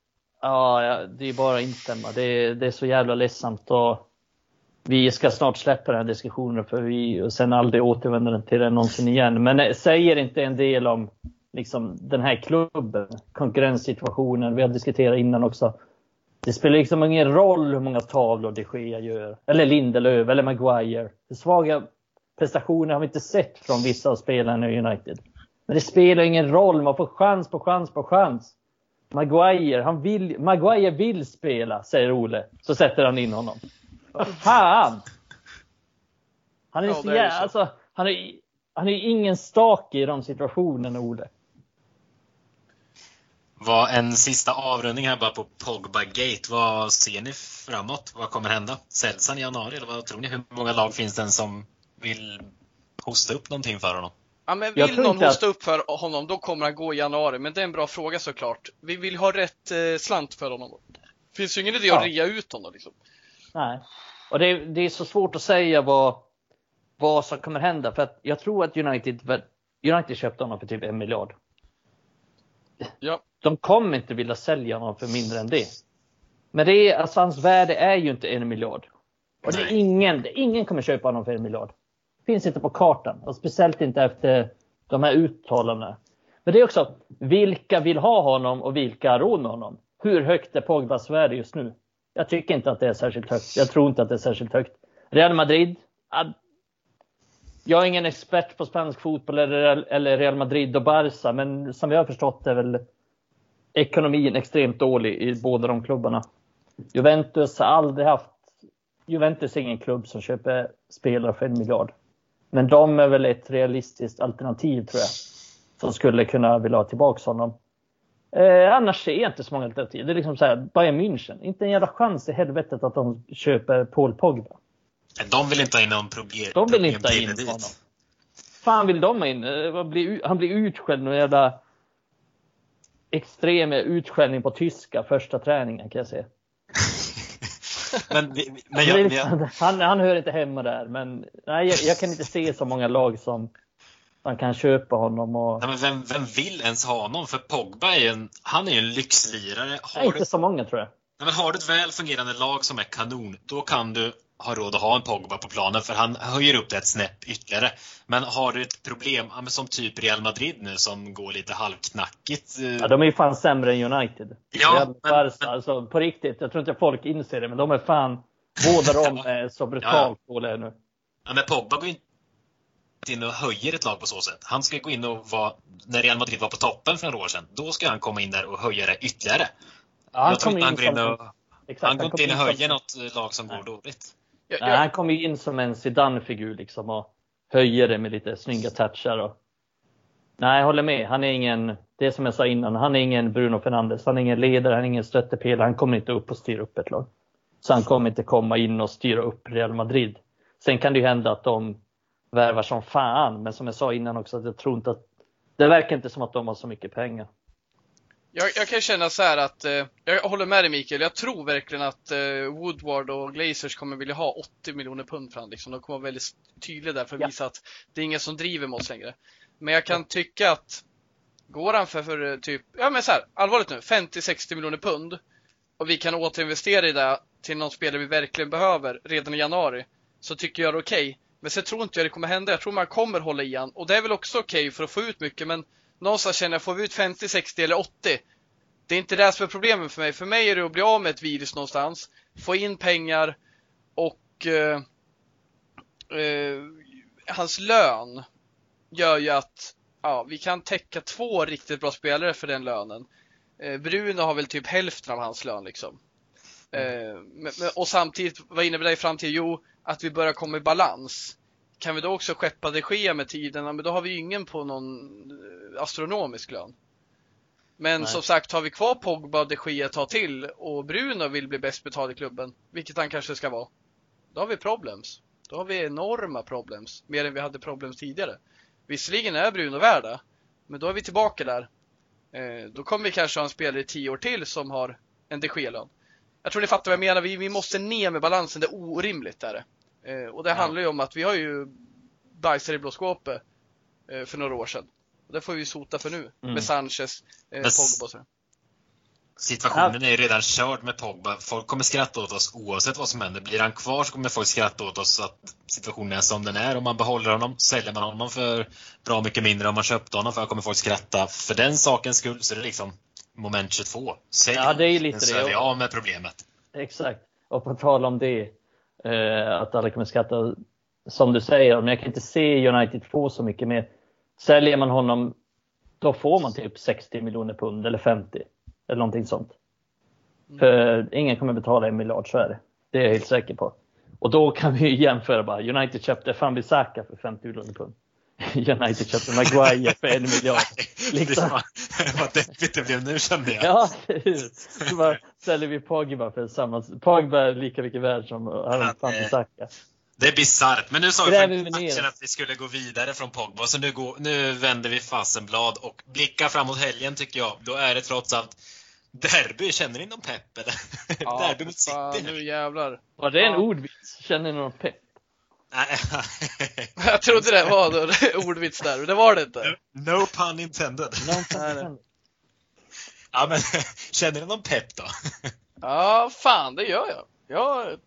ja, det är bara att instämma. Det är, det är så jävla ledsamt och vi ska snart släppa den här diskussionen för vi och sen aldrig återvänder till den någonsin igen. Men eh, säger inte en del om liksom, den här klubben, konkurrenssituationen, vi har diskuterat innan också. Det spelar liksom ingen roll hur många tavlor de Gea gör, eller Lindelöf, eller Maguire. Hur svaga prestationer har vi inte sett från vissa av spelarna i United. Men det spelar ingen roll, man får chans på chans på chans. Maguire, han vill, Maguire vill spela, säger Ole. Så sätter han in honom. Vad fan! Han är ja, så jävla, alltså, han är, han är ingen stake i de situationerna, Ole. Vad, en sista avrundning här bara på Pogba-gate. Vad ser ni framåt? Vad kommer hända? Säljs han i januari eller vad tror ni? Hur många lag finns det som vill hosta upp någonting för honom? Ja, men vill någon hosta upp för honom, då kommer han gå i januari. Men det är en bra fråga såklart. Vi vill ha rätt eh, slant för honom. Det finns ju ingen idé ja. att rea ut honom liksom. Nej. Och det är, det är så svårt att säga vad, vad som kommer hända. För att jag tror att United, United köpte honom för typ en miljard. Ja. De kommer inte vilja sälja honom för mindre än det. Men det är, alltså hans värde är ju inte en miljard. Och det är ingen, det, ingen kommer köpa honom för en miljard. Finns inte på kartan. Och speciellt inte efter de här uttalandena. Men det är också, vilka vill ha honom och vilka har råd med honom? Hur högt är Pogbas värde just nu? Jag tycker inte att det är särskilt högt. Jag tror inte att det är särskilt högt. Real Madrid. Jag är ingen expert på spansk fotboll eller Real Madrid och Barca, men som jag har förstått är väl ekonomin extremt dålig i båda de klubbarna. Juventus har aldrig haft... Juventus är ingen klubb som köper spelare för en miljard. Men de är väl ett realistiskt alternativ tror jag. Som skulle kunna vilja ha tillbaka honom. Eh, annars ser jag inte så många alternativ. Det är liksom så här, Bayern München. Inte en jävla chans i helvetet att de köper Paul Pogba. De vill inte ha in någon problem. De vill inte ha in honom. Fan vill de ha in? Eh, han blir utskälld med jävla extrem utskällning på tyska första träningen kan jag säga. men, men jag, liksom, han, han hör inte hemma där, men nej, jag, jag, kan inte se så många lag som man kan köpa honom. Och... Nej, men vem, vem vill ens ha honom? För Pogba är en, han är ju en lyxlirare. Har nej, inte så många tror jag. Nej, men har du ett väl fungerande lag som är kanon, då kan du ha råd att ha en Pogba på planen för han höjer upp det ett snäpp ytterligare. Men har du ett problem, som typ Real Madrid nu som går lite halvknackigt. Eh, ja, de är ju fan sämre än United. Ja, men, Barca, men, alltså, på riktigt, jag tror inte folk inser det, men de är fan, båda de är så brutalt ja. dåliga nu. Ja, men Pogba går ju inte in och höjer ett lag på så sätt. Han ska gå in och vara, när Real Madrid var på toppen för några år sedan, då ska han komma in där och höja det ytterligare. Ja, han jag tror inte han går in och, exakt, han går inte in och höjer något lag som Nej. går dåligt. Jag, jag... han kommer ju in som en Zidane-figur liksom och höjer det med lite snygga touchar. Och... Nej, jag håller med. Han är ingen, det som jag sa innan, han är ingen Bruno Fernandes. Han är ingen ledare, han är ingen stöttepelare. Han kommer inte upp och styra upp ett lag. Så han kommer inte komma in och styra upp Real Madrid. Sen kan det ju hända att de värvar som fan, men som jag sa innan också, att jag tror inte att det verkar inte som att de har så mycket pengar. Jag, jag, kan känna så här att, eh, jag håller med dig Mikael, jag tror verkligen att eh, Woodward och Glazers kommer vilja ha 80 miljoner pund för honom. Liksom. De kommer vara väldigt tydliga där för att ja. visa att det är ingen som driver med oss längre. Men jag kan tycka att går han för, för eh, typ, ja men så här, allvarligt nu, 50-60 miljoner pund och vi kan återinvestera i det till någon spelare vi verkligen behöver redan i januari så tycker jag det är okej. Okay. Men sen tror inte jag det kommer hända. Jag tror man kommer hålla i han och det är väl också okej okay för att få ut mycket men någonstans känner jag, får vi ut 50, 60 eller 80? Det är inte det som är problemet för mig. För mig är det att bli av med ett virus någonstans, få in pengar och eh, eh, hans lön gör ju att ja, vi kan täcka två riktigt bra spelare för den lönen. Eh, Bruno har väl typ hälften av hans lön liksom. Eh, och samtidigt, vad innebär det i framtiden? Jo, att vi börjar komma i balans. Kan vi då också skeppa det ske med tiden, men då har vi ingen på någon eh, astronomisk lön. Men Nej. som sagt, har vi kvar Pogba de Gea ett tag till och Bruno vill bli bäst betald i klubben, vilket han kanske ska vara, då har vi problems. Då har vi enorma problems, mer än vi hade problems tidigare. Visserligen är Bruno värd det, men då är vi tillbaka där. Eh, då kommer vi kanske ha en spelare i tio år till som har en de Gea-lön. Jag tror ni fattar vad jag menar, vi, vi måste ner med balansen, det är orimligt. Där. Eh, och det ja. handlar ju om att vi har ju bajsar i blå skåpet eh, för några år sedan. Och det får vi sota för nu mm. med Sanchez, eh, Pogba och så. Situationen är ju redan körd med Pogba. Folk kommer skratta åt oss oavsett vad som händer. Blir han kvar så kommer folk skratta åt oss att situationen är som den är. Om man behåller honom, säljer man honom för bra mycket mindre om man köpte honom för kommer folk skratta för den sakens skull. Så det är liksom moment 22. Sälj ja, det är lite så det. är vi av med problemet. Exakt. Och på tal om det, eh, att alla kommer skratta. Som du säger, men jag kan inte se United få så mycket mer. Säljer man honom, då får man typ 60 miljoner pund eller 50. Eller någonting sånt. Mm. För ingen kommer betala en miljard, så är det. Det är jag helt säker på. Och då kan vi jämföra bara. United köpte fan Bissaka för 50 miljoner pund. United köpte Maguire för en miljard. Liksom. Vad deppigt det blev nu kände jag. Ja, Så bara säljer vi Pogba för samma... Pogba är lika mycket värd som han fan Bissaka. Det är bisarrt. Men nu sa vi för matchen att vi skulle gå vidare från Pogba. Så nu, går, nu vänder vi fasenblad och blickar framåt helgen tycker jag. Då är det trots allt derby. Känner ni någon pepp eller? Ja, derby mot City. nu jävlar. Var det en ja. ordvits? Känner ni någon pepp? jag trodde det var då, ordvits där, men det var det inte. No, pun intended. No pun intended. ja, men känner ni någon pepp då? ja, fan det gör jag. Jag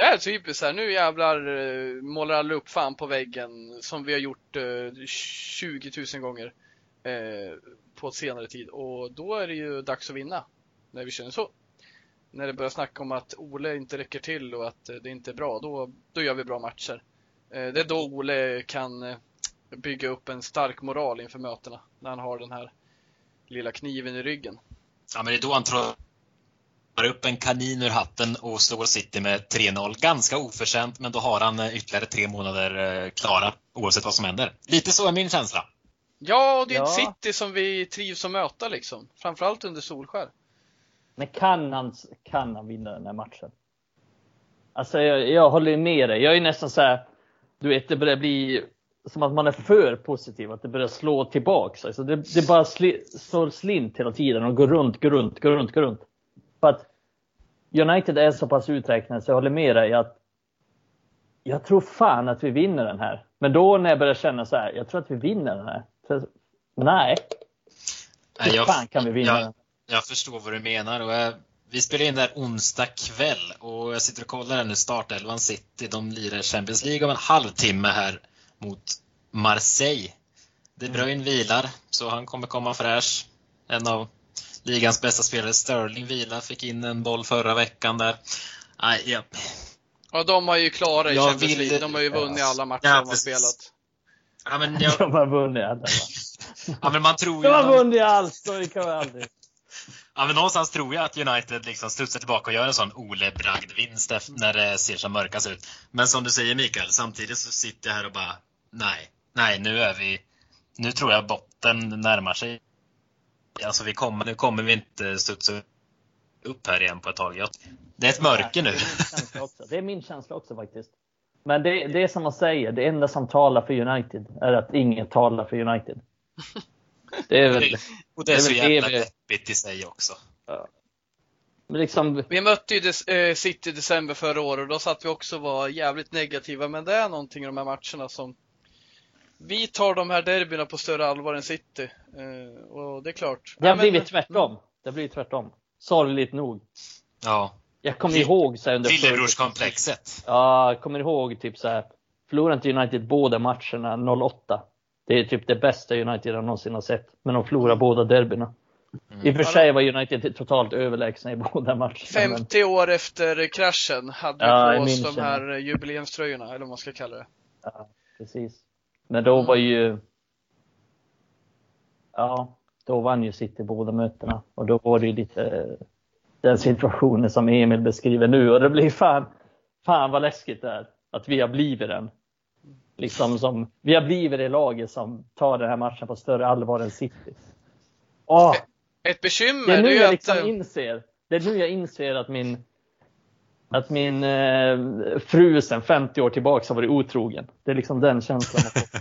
det är typiskt här, nu jävlar uh, målar alla upp fan på väggen som vi har gjort uh, 20 000 gånger uh, på senare tid och då är det ju dags att vinna när vi känner så. När det börjar snacka om att Ole inte räcker till och att det inte är bra, då, då gör vi bra matcher. Det är då Ole kan bygga upp en stark moral inför mötena, när han har den här lilla kniven i ryggen. Ja, men det är då han drar upp en kanin ur hatten och slår City med 3-0. Ganska oförtjänt, men då har han ytterligare tre månader klara oavsett vad som händer. Lite så är min känsla. Ja, och det är ja. ett City som vi trivs att möta liksom. Framförallt under Solskär. Men kan han, kan han vinna den här matchen? Alltså jag, jag håller med dig. Jag är nästan så här, du vet det börjar bli som att man är för positiv, att det börjar slå tillbaks. Alltså det, det bara sli, slår slint hela tiden och går runt, går runt, går runt, går runt. För att United är så pass uträknade så jag håller med dig att jag tror fan att vi vinner den här. Men då när jag börjar känna så här, jag tror att vi vinner den här. För, nej. Hur fan kan vi vinna jag, den? Jag förstår vad du menar. Och jag, vi spelar in där onsdag kväll och jag sitter och kollar här nu startelvan City. De lirar Champions League om en halvtimme här mot Marseille. De Bruyne mm. vilar, så han kommer komma fräsch. En av ligans bästa spelare, Sterling, vilar, fick in en boll förra veckan där. Nej, ja. ja, de har ju klarat i Champions League. De har ju vunnit alla matcher ja, de har spelat. Ja, men jag... De har vunnit alla. ja, men man tror ju... De har vunnit allt, så kan man aldrig. Ja, men någonstans tror jag att United liksom studsar tillbaka och gör en sån Ole Bragd-vinst när det ser som mörkast ut. Men som du säger Mikael, samtidigt så sitter jag här och bara, nej, nej, nu är vi, nu tror jag botten närmar sig. Alltså vi kommer, nu kommer vi inte studsa upp här igen på ett tag. Det är ett mörker nu. Det är min känsla också faktiskt. Men det, det är som man säger, det enda som talar för United är att inget talar för United. Det är väl, och det är, det är så jävla deppigt i sig också. Ja. Liksom... Vi mötte ju eh, City i december förra året och då satt vi också och var jävligt negativa. Men det är någonting i de här matcherna som vi tar de här derbyna på större allvar än City. Eh, och det är klart. Det har ja, blivit tvärtom. Det har blivit tvärtom. Sorgligt nog. Ja. Jag kommer ihåg så här under Lillebrorskomplexet. Ja, jag kommer ihåg typ så här. Förlorade inte United båda matcherna 08? Det är typ det bästa United jag någonsin har sett. Men de förlorar båda derbyna. Mm. I och för sig var United totalt överlägsna i båda matcherna. 50 men... år efter kraschen hade vi på oss de här jubileumströjorna, eller vad man ska kalla det. Ja, precis. Men då var ju... Ja, då vann ju City båda mötena. Och då var det ju lite den situationen som Emil beskriver nu. Och det blir fan, fan vad läskigt det är att vi har blivit den liksom som, vi har blivit det laget som tar den här matchen på större allvar än City. Åh, Ett bekymmer det är nu jag liksom att... inser, det är nu jag inser att min att min eh, fru sen 50 år tillbaka har varit otrogen. Det är liksom den känslan jag får.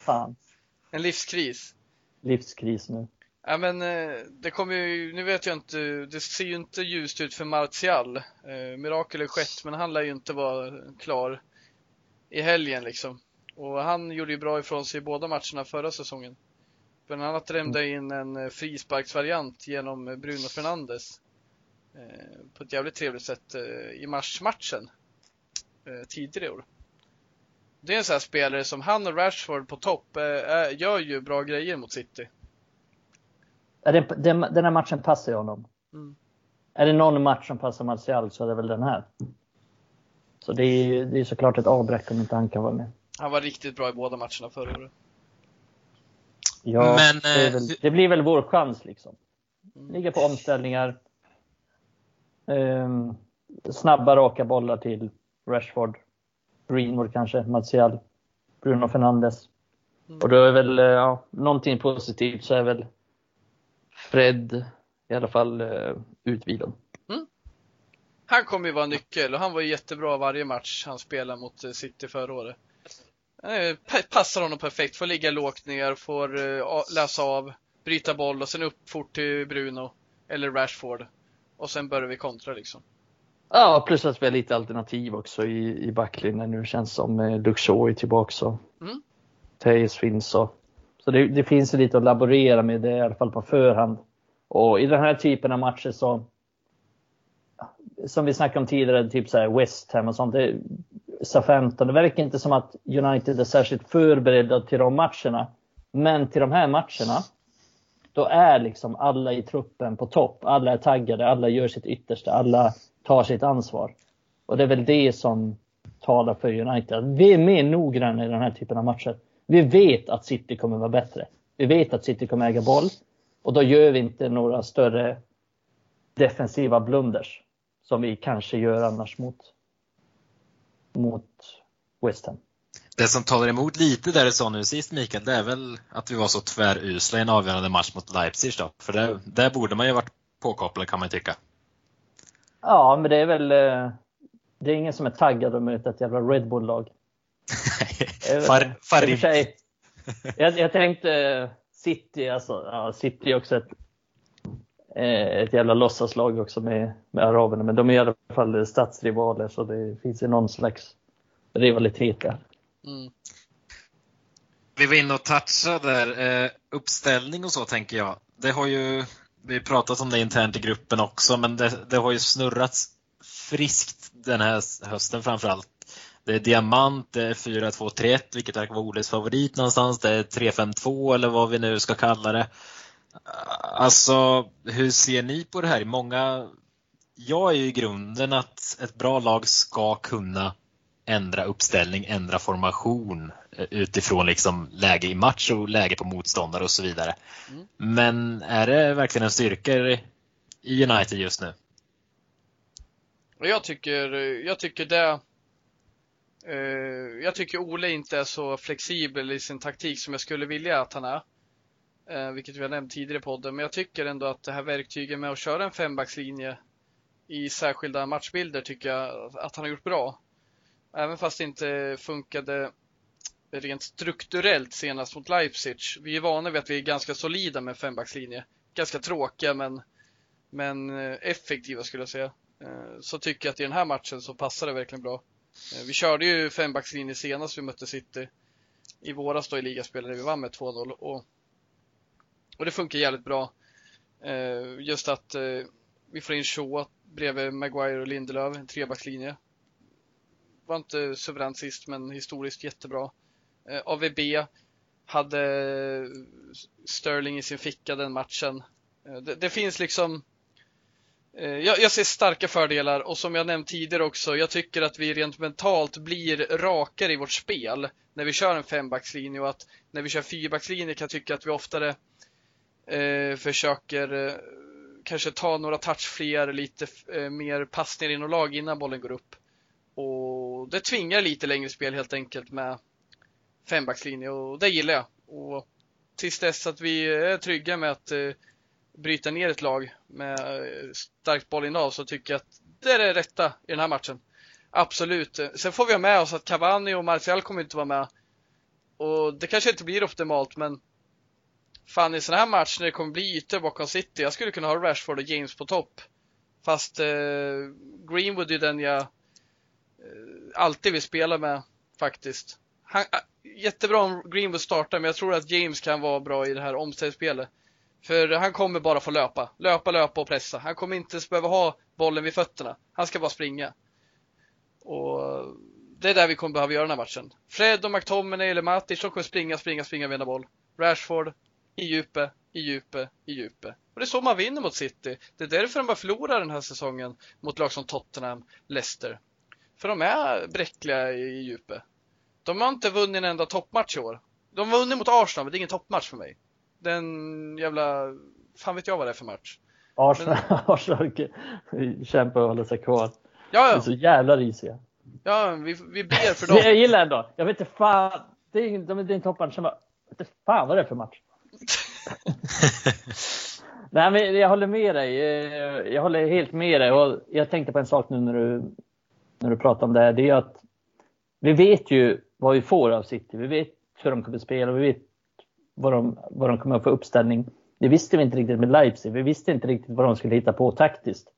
Fan. En livskris. Livskris nu. Ja men eh, det kommer ju, nu vet jag inte, det ser ju inte ljust ut för Martial. Eh, mirakel är skett men han lär ju inte vara klar i helgen liksom. Och han gjorde ju bra ifrån sig i båda matcherna förra säsongen. Bland annat drämde in en eh, frisparksvariant genom eh, Bruno Fernandes. Eh, på ett jävligt trevligt sätt i marsmatchen tidigare i år. Det är en sån här spelare som han och Rashford på topp gör ju bra grejer mot City. den, den här matchen passar ju honom. Mm. Är det någon match som passar Martial så är det väl den här. Så det är, det är såklart ett avbräck om inte han kan vara med. Han var riktigt bra i båda matcherna förra året. Ja, Men, det, väl, det, blir väl vår chans liksom. Mm. Ligga på omställningar. Um, snabba raka bollar till Rashford. Greenwood kanske, Martial, Bruno Fernandes. Mm. Och då är väl, eh, ja, någonting positivt så är väl Fred i alla fall uh, utvilad. Han kommer ju vara nyckel och han var ju jättebra varje match han spelade mot eh, City förra året. Passar honom perfekt, får ligga lågt ner, får uh, läsa av, bryta boll och sen upp fort till Bruno eller Rashford. Och sen börjar vi kontra liksom. Ja, plus att vi har lite alternativ också i, i backlinjen nu. Känns som eh, Luxor är tillbaka och mm. Tejes finns och så det, det finns lite att laborera med det i alla fall på förhand. Och i den här typen av matcher så som vi snackade om tidigare, typ så här West Ham och sånt. Det, SA-15. Det verkar inte som att United är särskilt förberedda till de matcherna. Men till de här matcherna då är liksom alla i truppen på topp. Alla är taggade, alla gör sitt yttersta, alla tar sitt ansvar. Och det är väl det som talar för United. Vi är mer noggranna i den här typen av matcher. Vi vet att City kommer vara bättre. Vi vet att City kommer äga boll. Och då gör vi inte några större defensiva blunders som vi kanske gör annars mot, mot West Ham. Det som talar emot lite där du sa nu sist Mikael, det är väl att vi var så tvärusla i en avgörande match mot Leipzig då. För där, där borde man ju varit påkopplad kan man tycka. Ja, men det är väl... Eh, det är ingen som är taggad att möta ett jävla Red Bull-lag. Far, jag, jag tänkte City, alltså ja, City är också ett, Eh, ett jävla låtsaslag också med, med araberna, men de är i alla fall stadsrivaler så det finns ju någon slags rivalitet där. Mm. Vi var inne och touchade där, eh, uppställning och så tänker jag. Det har ju, vi har pratat om det internt i gruppen också, men det, det har ju snurrats friskt den här hösten framförallt. Det är diamant, det är 4-2-3-1, vilket verkar vara Oles favorit någonstans. Det är 3-5-2 eller vad vi nu ska kalla det. Alltså, hur ser ni på det här? Många, jag är ju i grunden att ett bra lag ska kunna ändra uppställning, ändra formation eh, utifrån liksom läge i match och läge på motståndare och så vidare. Mm. Men är det verkligen en styrka i United just nu? Jag tycker, jag tycker det eh, jag tycker Ole inte är så flexibel i sin taktik som jag skulle vilja att han är. Eh, vilket vi har nämnt tidigare i podden. Men jag tycker ändå att det här verktyget med att köra en fembackslinje i särskilda matchbilder tycker jag att han har gjort bra. Även fast det inte funkade rent strukturellt senast mot Leipzig. Vi är vana vid att vi är ganska solida med fembackslinje. Ganska tråkiga men, men eh, effektiva skulle jag säga. Eh, så tycker jag att i den här matchen så passar det verkligen bra. Eh, vi körde ju fembackslinje senast vi mötte City i våras då i ligaspelet när vi vann med 2-0 och, och det funkar jävligt bra. Eh, just att eh, vi får in Shaw bredvid Maguire och Lindelöf, en trebackslinje var inte suveränt sist, men historiskt jättebra. Eh, AVB hade Sterling i sin ficka den matchen. Eh, det, det, finns liksom eh, jag, jag, ser starka fördelar och som jag nämnt tidigare också, jag tycker att vi rent mentalt blir rakare i vårt spel när vi kör en fembackslinje och att när vi kör fyrbackslinje kan jag tycka att vi oftare eh, försöker eh, kanske ta några touch fler, lite eh, mer passningar inom lag innan bollen går upp. Och det tvingar lite längre spel helt enkelt med fembackslinje och det gillar jag. Och tills dess att vi är trygga med att eh, bryta ner ett lag med eh, starkt bollinnehav så tycker jag att det är det rätta i den här matchen. Absolut. Eh, sen får vi ha med oss att Cavani och Martial kommer inte vara med. Och det kanske inte blir optimalt men fan i sån här match när det kommer bli ytor bakom City, jag skulle kunna ha Rashford och James på topp. Fast eh, Greenwood är den jag Eh, alltid vill spela med faktiskt. Han, äh, jättebra om Greenwood startar, men jag tror att James kan vara bra i det här omställningsspelet. För han kommer bara få löpa. Löpa, löpa och pressa. Han kommer inte ens behöva ha bollen vid fötterna. Han ska bara springa. Och det är där vi kommer behöva göra den här matchen. Fred och McTominay eller Matic, de kommer springa, springa, springa, vinna boll. Rashford, i djupet, i djupet, i djupet. Och det är så man vinner mot City. Det är därför de bara förlorar den här säsongen mot lag som Tottenham, Leicester. För de är bräckliga i djupet. De har inte vunnit en enda toppmatch i år. De har vunnit mot Arsenal, men det är ingen toppmatch för mig. Den jävla... Fan vet jag vad det är för match. Arsenal, men... Arsenal kämpar och håller sig kvar. Ja, ja. Är så jävla risiga. Ja, vi, vi ber för dem. jag gillar ändå. Jag vet inte fan. Det är, de, det är en toppmatch. Jag vet inte fan vad det är för match. Nej, men jag håller med dig. Eh, jag håller helt med dig. Och jag tänkte på en sak nu när du när du pratar om det här, det är att vi vet ju vad vi får av City. Vi vet hur de kommer att spela, vi vet vad de, vad de kommer att få uppställning. Det visste vi inte riktigt med Leipzig. Vi visste inte riktigt vad de skulle hitta på taktiskt.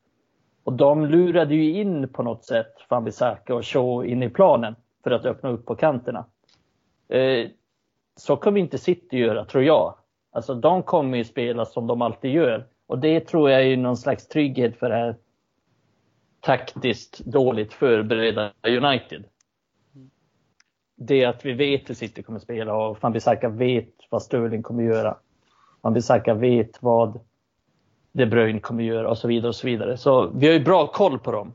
Och de lurade ju in på något sätt Van Bissaka och Shaw in i planen för att öppna upp på kanterna. Eh, så kommer inte City göra, tror jag. Alltså de kommer ju spela som de alltid gör. Och det tror jag är någon slags trygghet för det här taktiskt dåligt förberedda United. Det att vi vet hur City kommer spela och Van Bissaka vet vad Sterling kommer göra. Man Bissaka vet vad De Bruyne kommer göra och så vidare och så vidare. Så vi har ju bra koll på dem.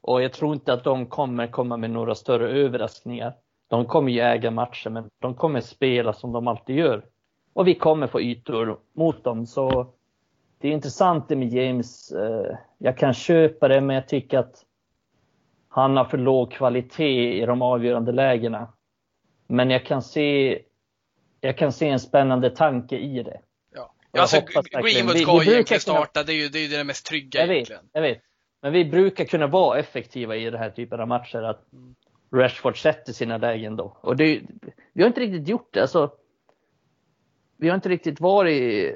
Och jag tror inte att de kommer komma med några större överraskningar. De kommer ju äga matchen men de kommer spela som de alltid gör. Och vi kommer få ytor mot dem. Så det är intressant det med James. Eh, jag kan köpa det, men jag tycker att han har för låg kvalitet i de avgörande lägena. Men jag kan se, jag kan se en spännande tanke i det. Ja, alltså Greenwood ska egentligen starta, det är ju det, är det mest trygga jag egentligen. Vet, jag vet. Men vi brukar kunna vara effektiva i den här typen av matcher. Att mm. Rashford sätter sina lägen då. Och det, vi har inte riktigt gjort det. Alltså, vi har inte riktigt varit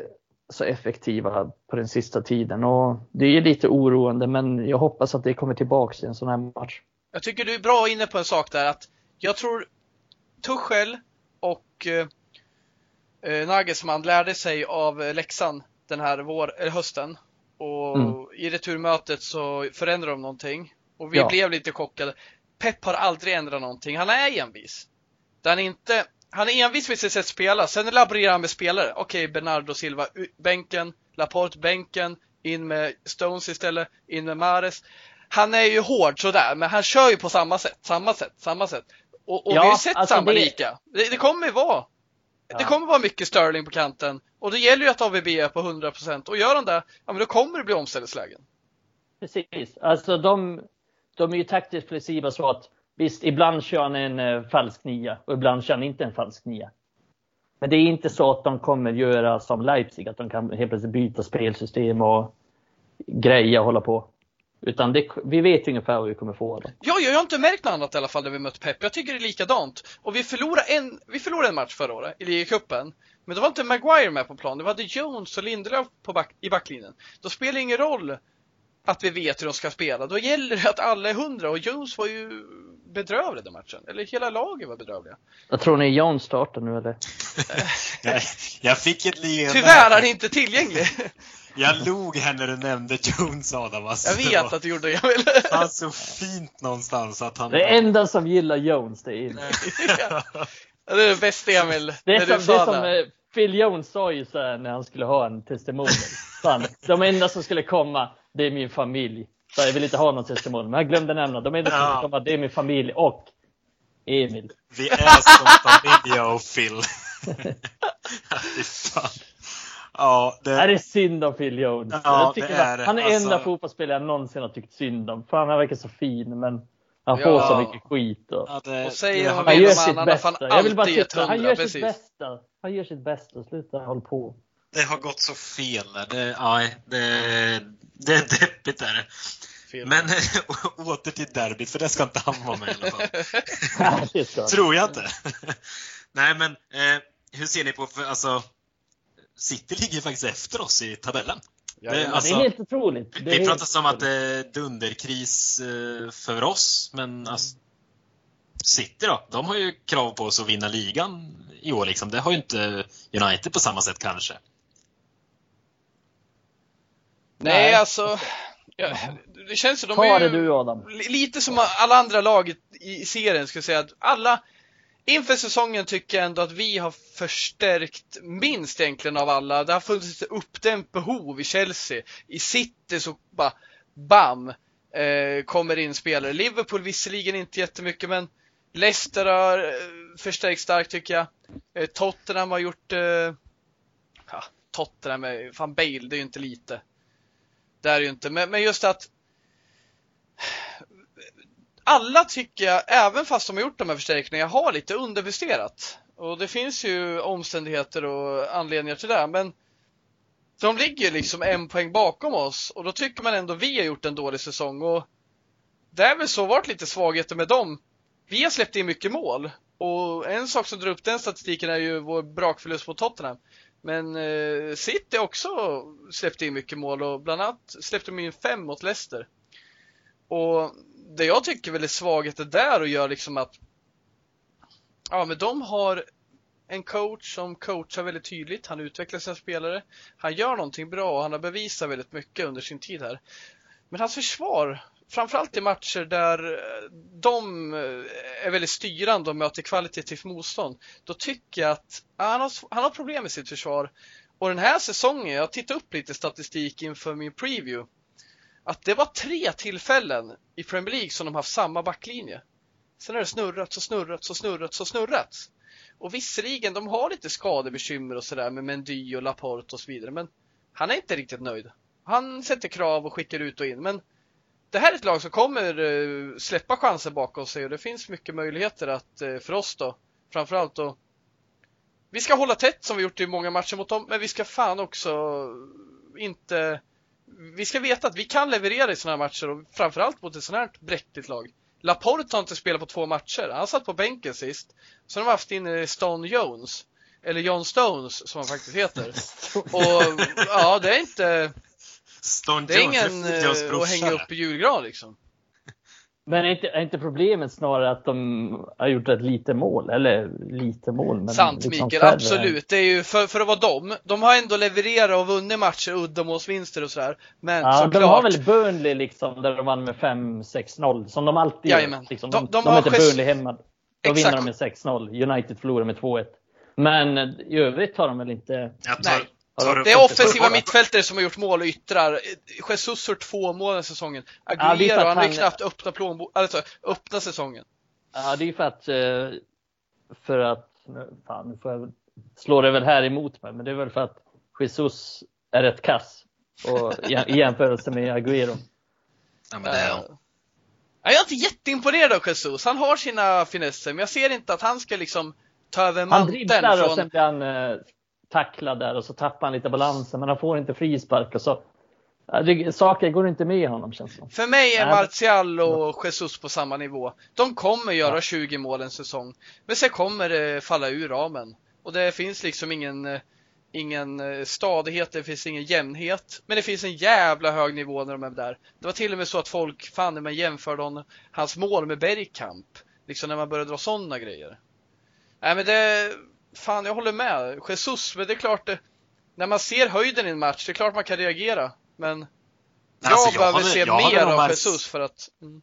så effektiva på den sista tiden och det är lite oroande men jag hoppas att det kommer tillbaks i en sån här match. Jag tycker du är bra inne på en sak där att jag tror Tuchel och eh, eh Nagelsmann lärde sig av läxan den här vår, eller hösten och mm. i returmötet så förändrade de någonting och vi ja. blev lite chockade. Pep har aldrig ändrat någonting. Han är envis. Där han inte han är envis med sitt sätt att spela. Sen laborerar han med spelare. Okej, okay, Bernardo Silva bänken, Laporte bänken, in med Stones istället, in med Mares. Han är ju hård sådär, men han kör ju på samma sätt, samma sätt, samma sätt. Och, och ja, vi har ju sett alltså samma det... lika. Det, det kommer ju vara. Ja. Det kommer vara mycket Sterling på kanten. Och det gäller ju att AVB är på 100% och gör han det, ja men då kommer det bli omställningslägen. Precis, alltså de, de är ju taktiskt flexibla så att Visst, ibland kör han en eh, falsk nia och ibland kör han inte en falsk nia. Men det är inte så att de kommer göra som Leipzig, att de kan helt plötsligt byta spelsystem och greja och hålla på. Utan det, vi vet ungefär vad vi kommer få. Då. Ja, jag har inte märkt något annat i alla fall när vi mött Pep. Jag tycker det är likadant. Och vi förlorade en, vi förlorade en match förra året i ligacupen. Men då var inte Maguire med på plan. Det var Jones och Lindelöf på back, i backlinjen. Då spelar det ingen roll att vi vet hur de ska spela. Då gäller det att alla är hundra och Jones var ju bedrövlig den matchen. Eller hela laget var bedrövliga. Jag tror ni Jones startar nu eller? jag, jag fick ett leende. Tyvärr, han är inte tillgänglig. Jag log här när du nämnde Jones Adam. Alltså, jag vet att du gjorde det. Han så fint någonstans att han... Det enda som gillar Jones, det är Emil. Det är det bästa Emil. Det är som, det är som eh, Phil Jones sa ju så när han skulle ha en testimonial. de enda som skulle komma, det är min familj. Så jag vill inte ha någon testimonial, men jag glömde nämna, de enda som komma, det är min familj och Emil. Vi är som familj, jag och Phil. fan. Ja, det... är synd om Phil Jones. Ja, det är det. Han är alltså... enda fotbollsspelare jag någonsin har tyckt synd om. För han verkar så fin, men han får ja. så mycket skit. Och, ja, det, och säger han, han gör sitt bästa. Jag vill bara titta, han gör precis. sitt bästa. Han gör sitt bästa. Sluta håll på. Det har gått så fel. Det, aj, det, det är deppigt är det. Fel. Men åter till derbyt, för det ska inte han vara med i alla fall. Tror jag inte. Nej, men eh, hur ser ni på, för, alltså, City ligger faktiskt efter oss i tabellen. Ja, det, alltså, det, är helt otroligt. Det vi pratar om att det är dunderkris eh, för oss, men alltså, City då, de har ju krav på sig att vinna ligan i år. Liksom. Det har ju inte United på samma sätt kanske. Nej, alltså. Ja, det känns som de är ju, du, Adam. lite som alla andra lag i serien, skulle säga. Att alla, inför säsongen tycker jag ändå att vi har förstärkt minst egentligen av alla. Det har funnits ett uppdämt behov i Chelsea. I City så bara BAM! Eh, kommer in spelare. Liverpool visserligen inte jättemycket men Leicester har eh, förstärkt starkt tycker jag. Eh, Tottenham har gjort eh, ja, Tottenham, fan Bale, det är ju inte lite. Det är ju inte, men, men just att alla tycker jag, även fast de har gjort de här förstärkningarna, har lite underpresterat. Och det finns ju omständigheter och anledningar till det, men de ligger liksom en poäng bakom oss och då tycker man ändå vi har gjort en dålig säsong och det är väl så varit lite svagheter med dem. Vi har släppt in mycket mål och en sak som drar upp den statistiken är ju vår brakförlust mot Tottenham. Men eh, City också släppte in mycket mål och bland annat släppte de in fem mot Leicester. Och det jag tycker väl är svagheten där och gör liksom att Ja men de har en coach som coachar väldigt tydligt. Han utvecklar sina spelare. Han gör någonting bra och han har bevisat väldigt mycket under sin tid här. Men hans försvar framförallt i matcher där eh, de eh, är väldigt styrande och möter kvalitativt motstånd, då tycker jag att han har, han har problem med sitt försvar. Och den här säsongen, jag tittade upp lite statistik inför min preview, att det var tre tillfällen i Premier League som de haft samma backlinje. Sen har det snurrat och snurrat och snurrat och snurrat. Och visserligen, de har lite skadebekymmer och sådär med Mendy och Laporte och så vidare, men han är inte riktigt nöjd. Han sätter krav och skickar ut och in, men det här är ett lag som kommer eh, släppa chanser bakom sig och det finns mycket möjligheter att, eh, för oss då, framförallt då. Vi ska hålla tätt som vi gjort i många matcher mot dem, men vi ska fan också inte vi ska veta att vi kan leverera i sådana här matcher och framförallt mot ett sådant här bräckligt lag. Laporte har inte spelat på två matcher. Han satt på bänken sist. Sen har vi haft in Stone Jones. Eller John Stones som han faktiskt heter. Och ja, det är inte... Stone Det är ingen är eh, att hänga upp i julgran liksom. Men är inte, är inte problemet snarare att de har gjort ett lite mål? Eller lite mål, men Sant liksom Mikael, färre. absolut. Det är ju för, för att vara dem. De har ändå levererat och vunnit matcher, uddamålsvinster och sådär. Men Ja, såklart. de har väl Burnley liksom, där de vann med 5-6-0, som de alltid Jajamän. gör. Liksom. De- De, de de, gest- Burnley hemma. Då Exakt. vinner de med 6-0. United förlorar med 2-1. Men i övrigt har de väl inte... Jag Nej. tar, Det är offensiva mittfältare som har gjort mål och yttrar. Jesus har två mål den säsongen. Ja, Aguero, att han har ju han- knappt öppnat plånbo- alltså öppna säsongen. Ja, det är ju för att... eh, För att... Fan, nu får jag slå det väl här emot mig, men det är väl för att Jesus är rätt kass. Och, i, jämförelse med Agüero. Ja, men det är han. Eh, Jag är inte jätteimponerad av Jesus. Han har sina finesser, men jag ser inte att han ska liksom ta över Han manteln dribblar och från... sen blir han eh, tacklad där och så tappar han lite balansen, men han får inte frispark och så. Det, saker går inte med honom känns det. För mig är Martial och Jesus på samma nivå. De kommer göra Ja. 20 mål en säsong. Men sen kommer det falla ur ramen. Och det finns liksom ingen, eh, ingen eh, stadighet, det finns ingen jämnhet. Men det finns en jävla hög nivå när de är där. Det var till och med så att folk fan man jämförde honom, hans mål med Bergkamp. Liksom när man började dra sådana grejer. Nej men det, fan jag håller med. Jesus, men det är klart det, när man ser höjden i en match, det är klart man kan reagera. Men jag Alltså, jag behöver se jag mer av Jesus för att... Mm.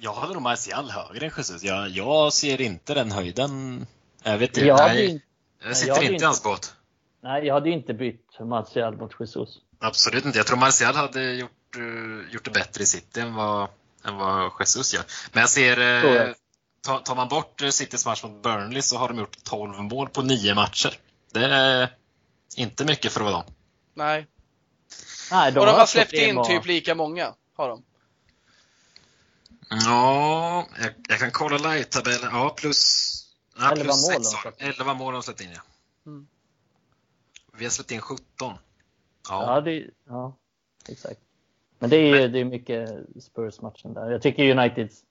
Jag håller nog Martial högre än Jesus. Jag, jag ser inte den höjden. Jag vet inte. Jag nej, jag sitter jag inte inte- i hans båt. nej, jag hade ju inte bytt Martial mot Jesus. Absolut inte. Jag tror Martial hade gjort, eh, gjort det bättre i City än vad, än vad Jesus gör. Men jag ser, eh, det. Tar, man bort eh, Citys match mot Burnley så har de gjort 12 mål på 9 matcher. Det är inte mycket för att vara dem. Nej. Nej, och de har släppt in att- typ lika många, har de. Ja, jag, jag kan kolla live-tabellen. Ja, plus... Ja, 11 plus mål sex har de har släppt de. in. 11 mål har de släppt in, ja. Mm. Vi har släppt in 17. Ja. Ja, det, ja, exakt. Men det är ju det är mycket Spurs-matchen där. Jag tycker Uniteds...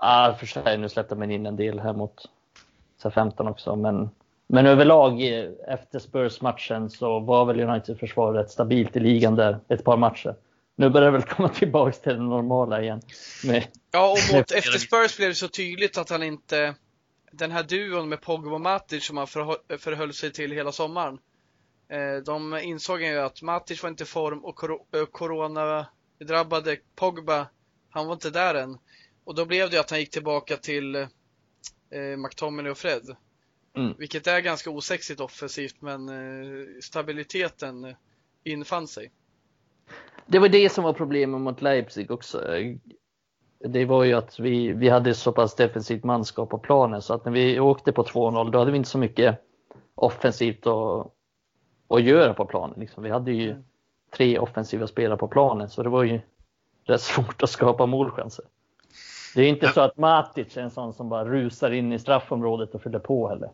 Ja, för sig, nu släppte man in en del här mot så 15 också, men, men överlag eh, efter Spurs-matchen så var väl Uniteds försvar rätt stabilt i ligan där ett par matcher. Nu börjar det väl komma tillbaks till det normala igen. Med, Ja, och mot, efter Spurs blev det så tydligt att han inte, den här duon med Pogba och Matic som han förhö- förhöll sig till hela sommaren. Eh, de insåg ju att Matic var inte i form och eh, corona drabbade Pogba, han var inte där än. Och då blev det att han gick tillbaka till eh, McTominay och Fred. Mm. Vilket är ganska osexigt offensivt men eh, stabiliteten eh, infann sig. Det var det som var problemet mot Leipzig också. Det var ju att vi, vi hade så pass defensivt manskap på planen så att när vi åkte på 2-0 då hade vi inte så mycket offensivt att, att göra på planen. Liksom. Vi hade ju Mm. tre offensiva spelare på planen så det var ju rätt svårt att skapa målchanser. Det är inte så att Matic är en sån som bara rusar in i straffområdet och fyller på heller.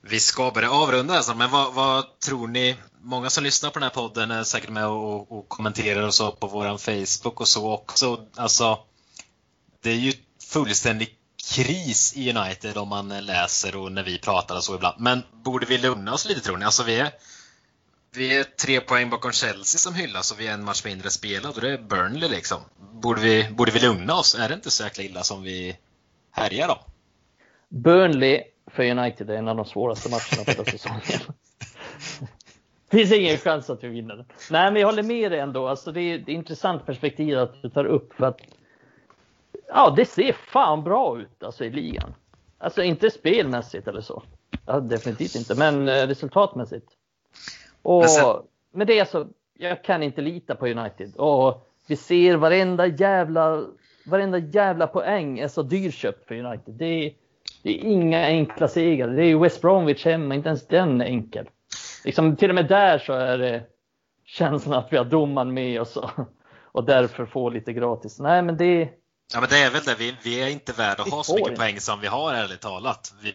Vi ska börja avrunda alltså, men vad, vad tror ni? Många som lyssnar på den här podden är säkert med och, och kommenterar och så på våran Facebook och så också. Alltså, det är ju fullständig kris i United om man läser och när vi pratar och så ibland. Men borde vi lugna oss lite tror ni? Alltså vi är, vi är tre poäng bakom Chelsea som hyllas och vi är en match mindre spelad och det är Burnley liksom. Borde vi, borde vi lugna oss? Är det inte så jäkla illa som vi härjar då? Burnley för United är en av de svåraste matcherna på säsongen. finns ingen chans att vi vinner. Nej, men jag håller med dig ändå. Alltså, det är ett intressant perspektiv att du tar upp. För att, ja, det ser fan bra ut alltså, i ligan. Alltså inte spelmässigt eller så. Ja, definitivt inte, men eh, resultatmässigt. Och, men, sen... men det är alltså, jag kan inte lita på United. Och vi ser varenda jävla, varenda jävla poäng är så dyrköpt för United. Det är, det är inga enkla segrar. Det är West Bromwich hemma, inte ens den är enkel. Liksom, till och med där så är det känslan att vi har domaren med oss och, och därför får lite gratis. Nej, men det Ja, men det är väl det. Vi, vi är inte värda att ha så mycket inte. poäng som vi har, ärligt talat. Vi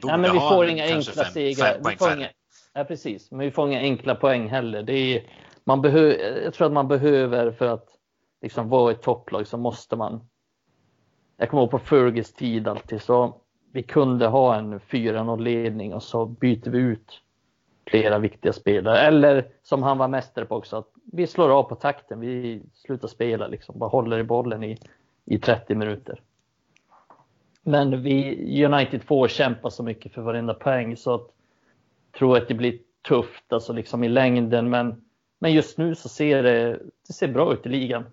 borde Nej, men vi ha får inga enkla fem, segrar. Fem poäng inga, ja, precis. Men vi får inga enkla poäng heller. Det är, man behöver, jag tror att man behöver, för att liksom vara ett topplag, så måste man jag kommer ihåg på Fergus tid alltid så vi kunde ha en 4-0 ledning och så byter vi ut flera viktiga spelare. Eller som han var mästare på också, att vi slår av på takten. Vi slutar spela liksom, bara håller i bollen i, i 30 minuter. Men vi, United får kämpa så mycket för varenda poäng så att tror att det blir tufft alltså liksom i längden. Men, men just nu så ser det, det ser bra ut i ligan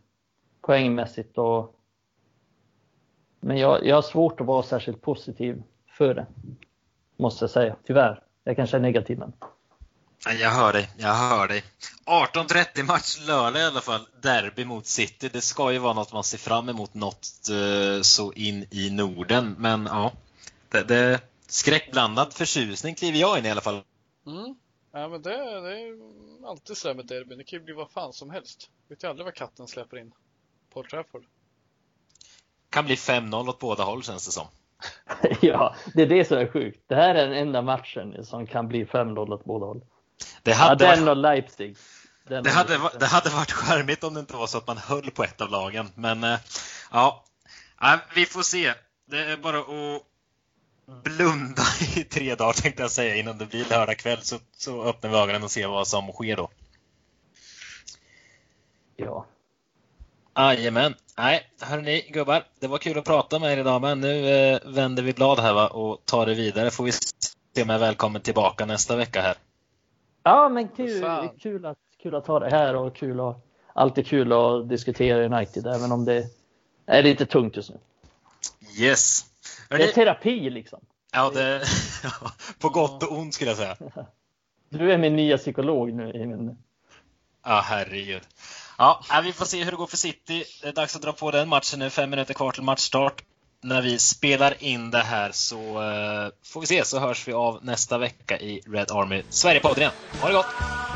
poängmässigt och men jag, jag har svårt att vara särskilt positiv för det. Måste jag säga, tyvärr. Jag kanske är negativ men. Jag hör dig, jag hör dig. 18.30 match lördag i alla fall. Derby mot City. Det ska ju vara något man ser fram emot något eh, så in i Norden. Men ja, det, det skräckblandad förtjusning kliver jag in i alla fall. Mm. Ja, men det, det är alltid så med derby. Det kan ju bli vad fan som helst. Vet ju aldrig vad katten släpper in. Paul Trafford. Kan bli 5-0 åt båda håll känns det som. ja, det är det som är sjukt. Det här är den enda matchen som kan bli 5-0 åt båda håll. Det hade ja, den och Leipzig. Den det, hade, det hade varit charmigt om det inte var så att man höll på ett av lagen. Men äh, ja, vi får se. Det är bara att blunda i tre dagar tänkte jag säga innan det blir lördag kväll så, så öppnar vi ögonen och ser vad som sker då. Ja. Jajamän. Nej, hörni gubbar, det var kul att prata med er idag men nu eh, vänder vi blad här va, och tar det vidare. Får vi se om jag är välkommen tillbaka nästa vecka här. Ja, men kul, kul, att, kul att ha det här och kul att, alltid kul att diskutera United även om det är lite tungt just nu. Yes. Det är terapi liksom. Ja, det, på gott och ont skulle jag säga. Du är min nya psykolog nu i min... Ja, herregud. Ja, vi får se hur det går för City. Det är dags att dra på den matchen nu. Fem minuter kvar till matchstart. När vi spelar in det här så uh, får vi se, så hörs vi av nästa vecka i Red Army Sverige-podden igen. Ha det gott!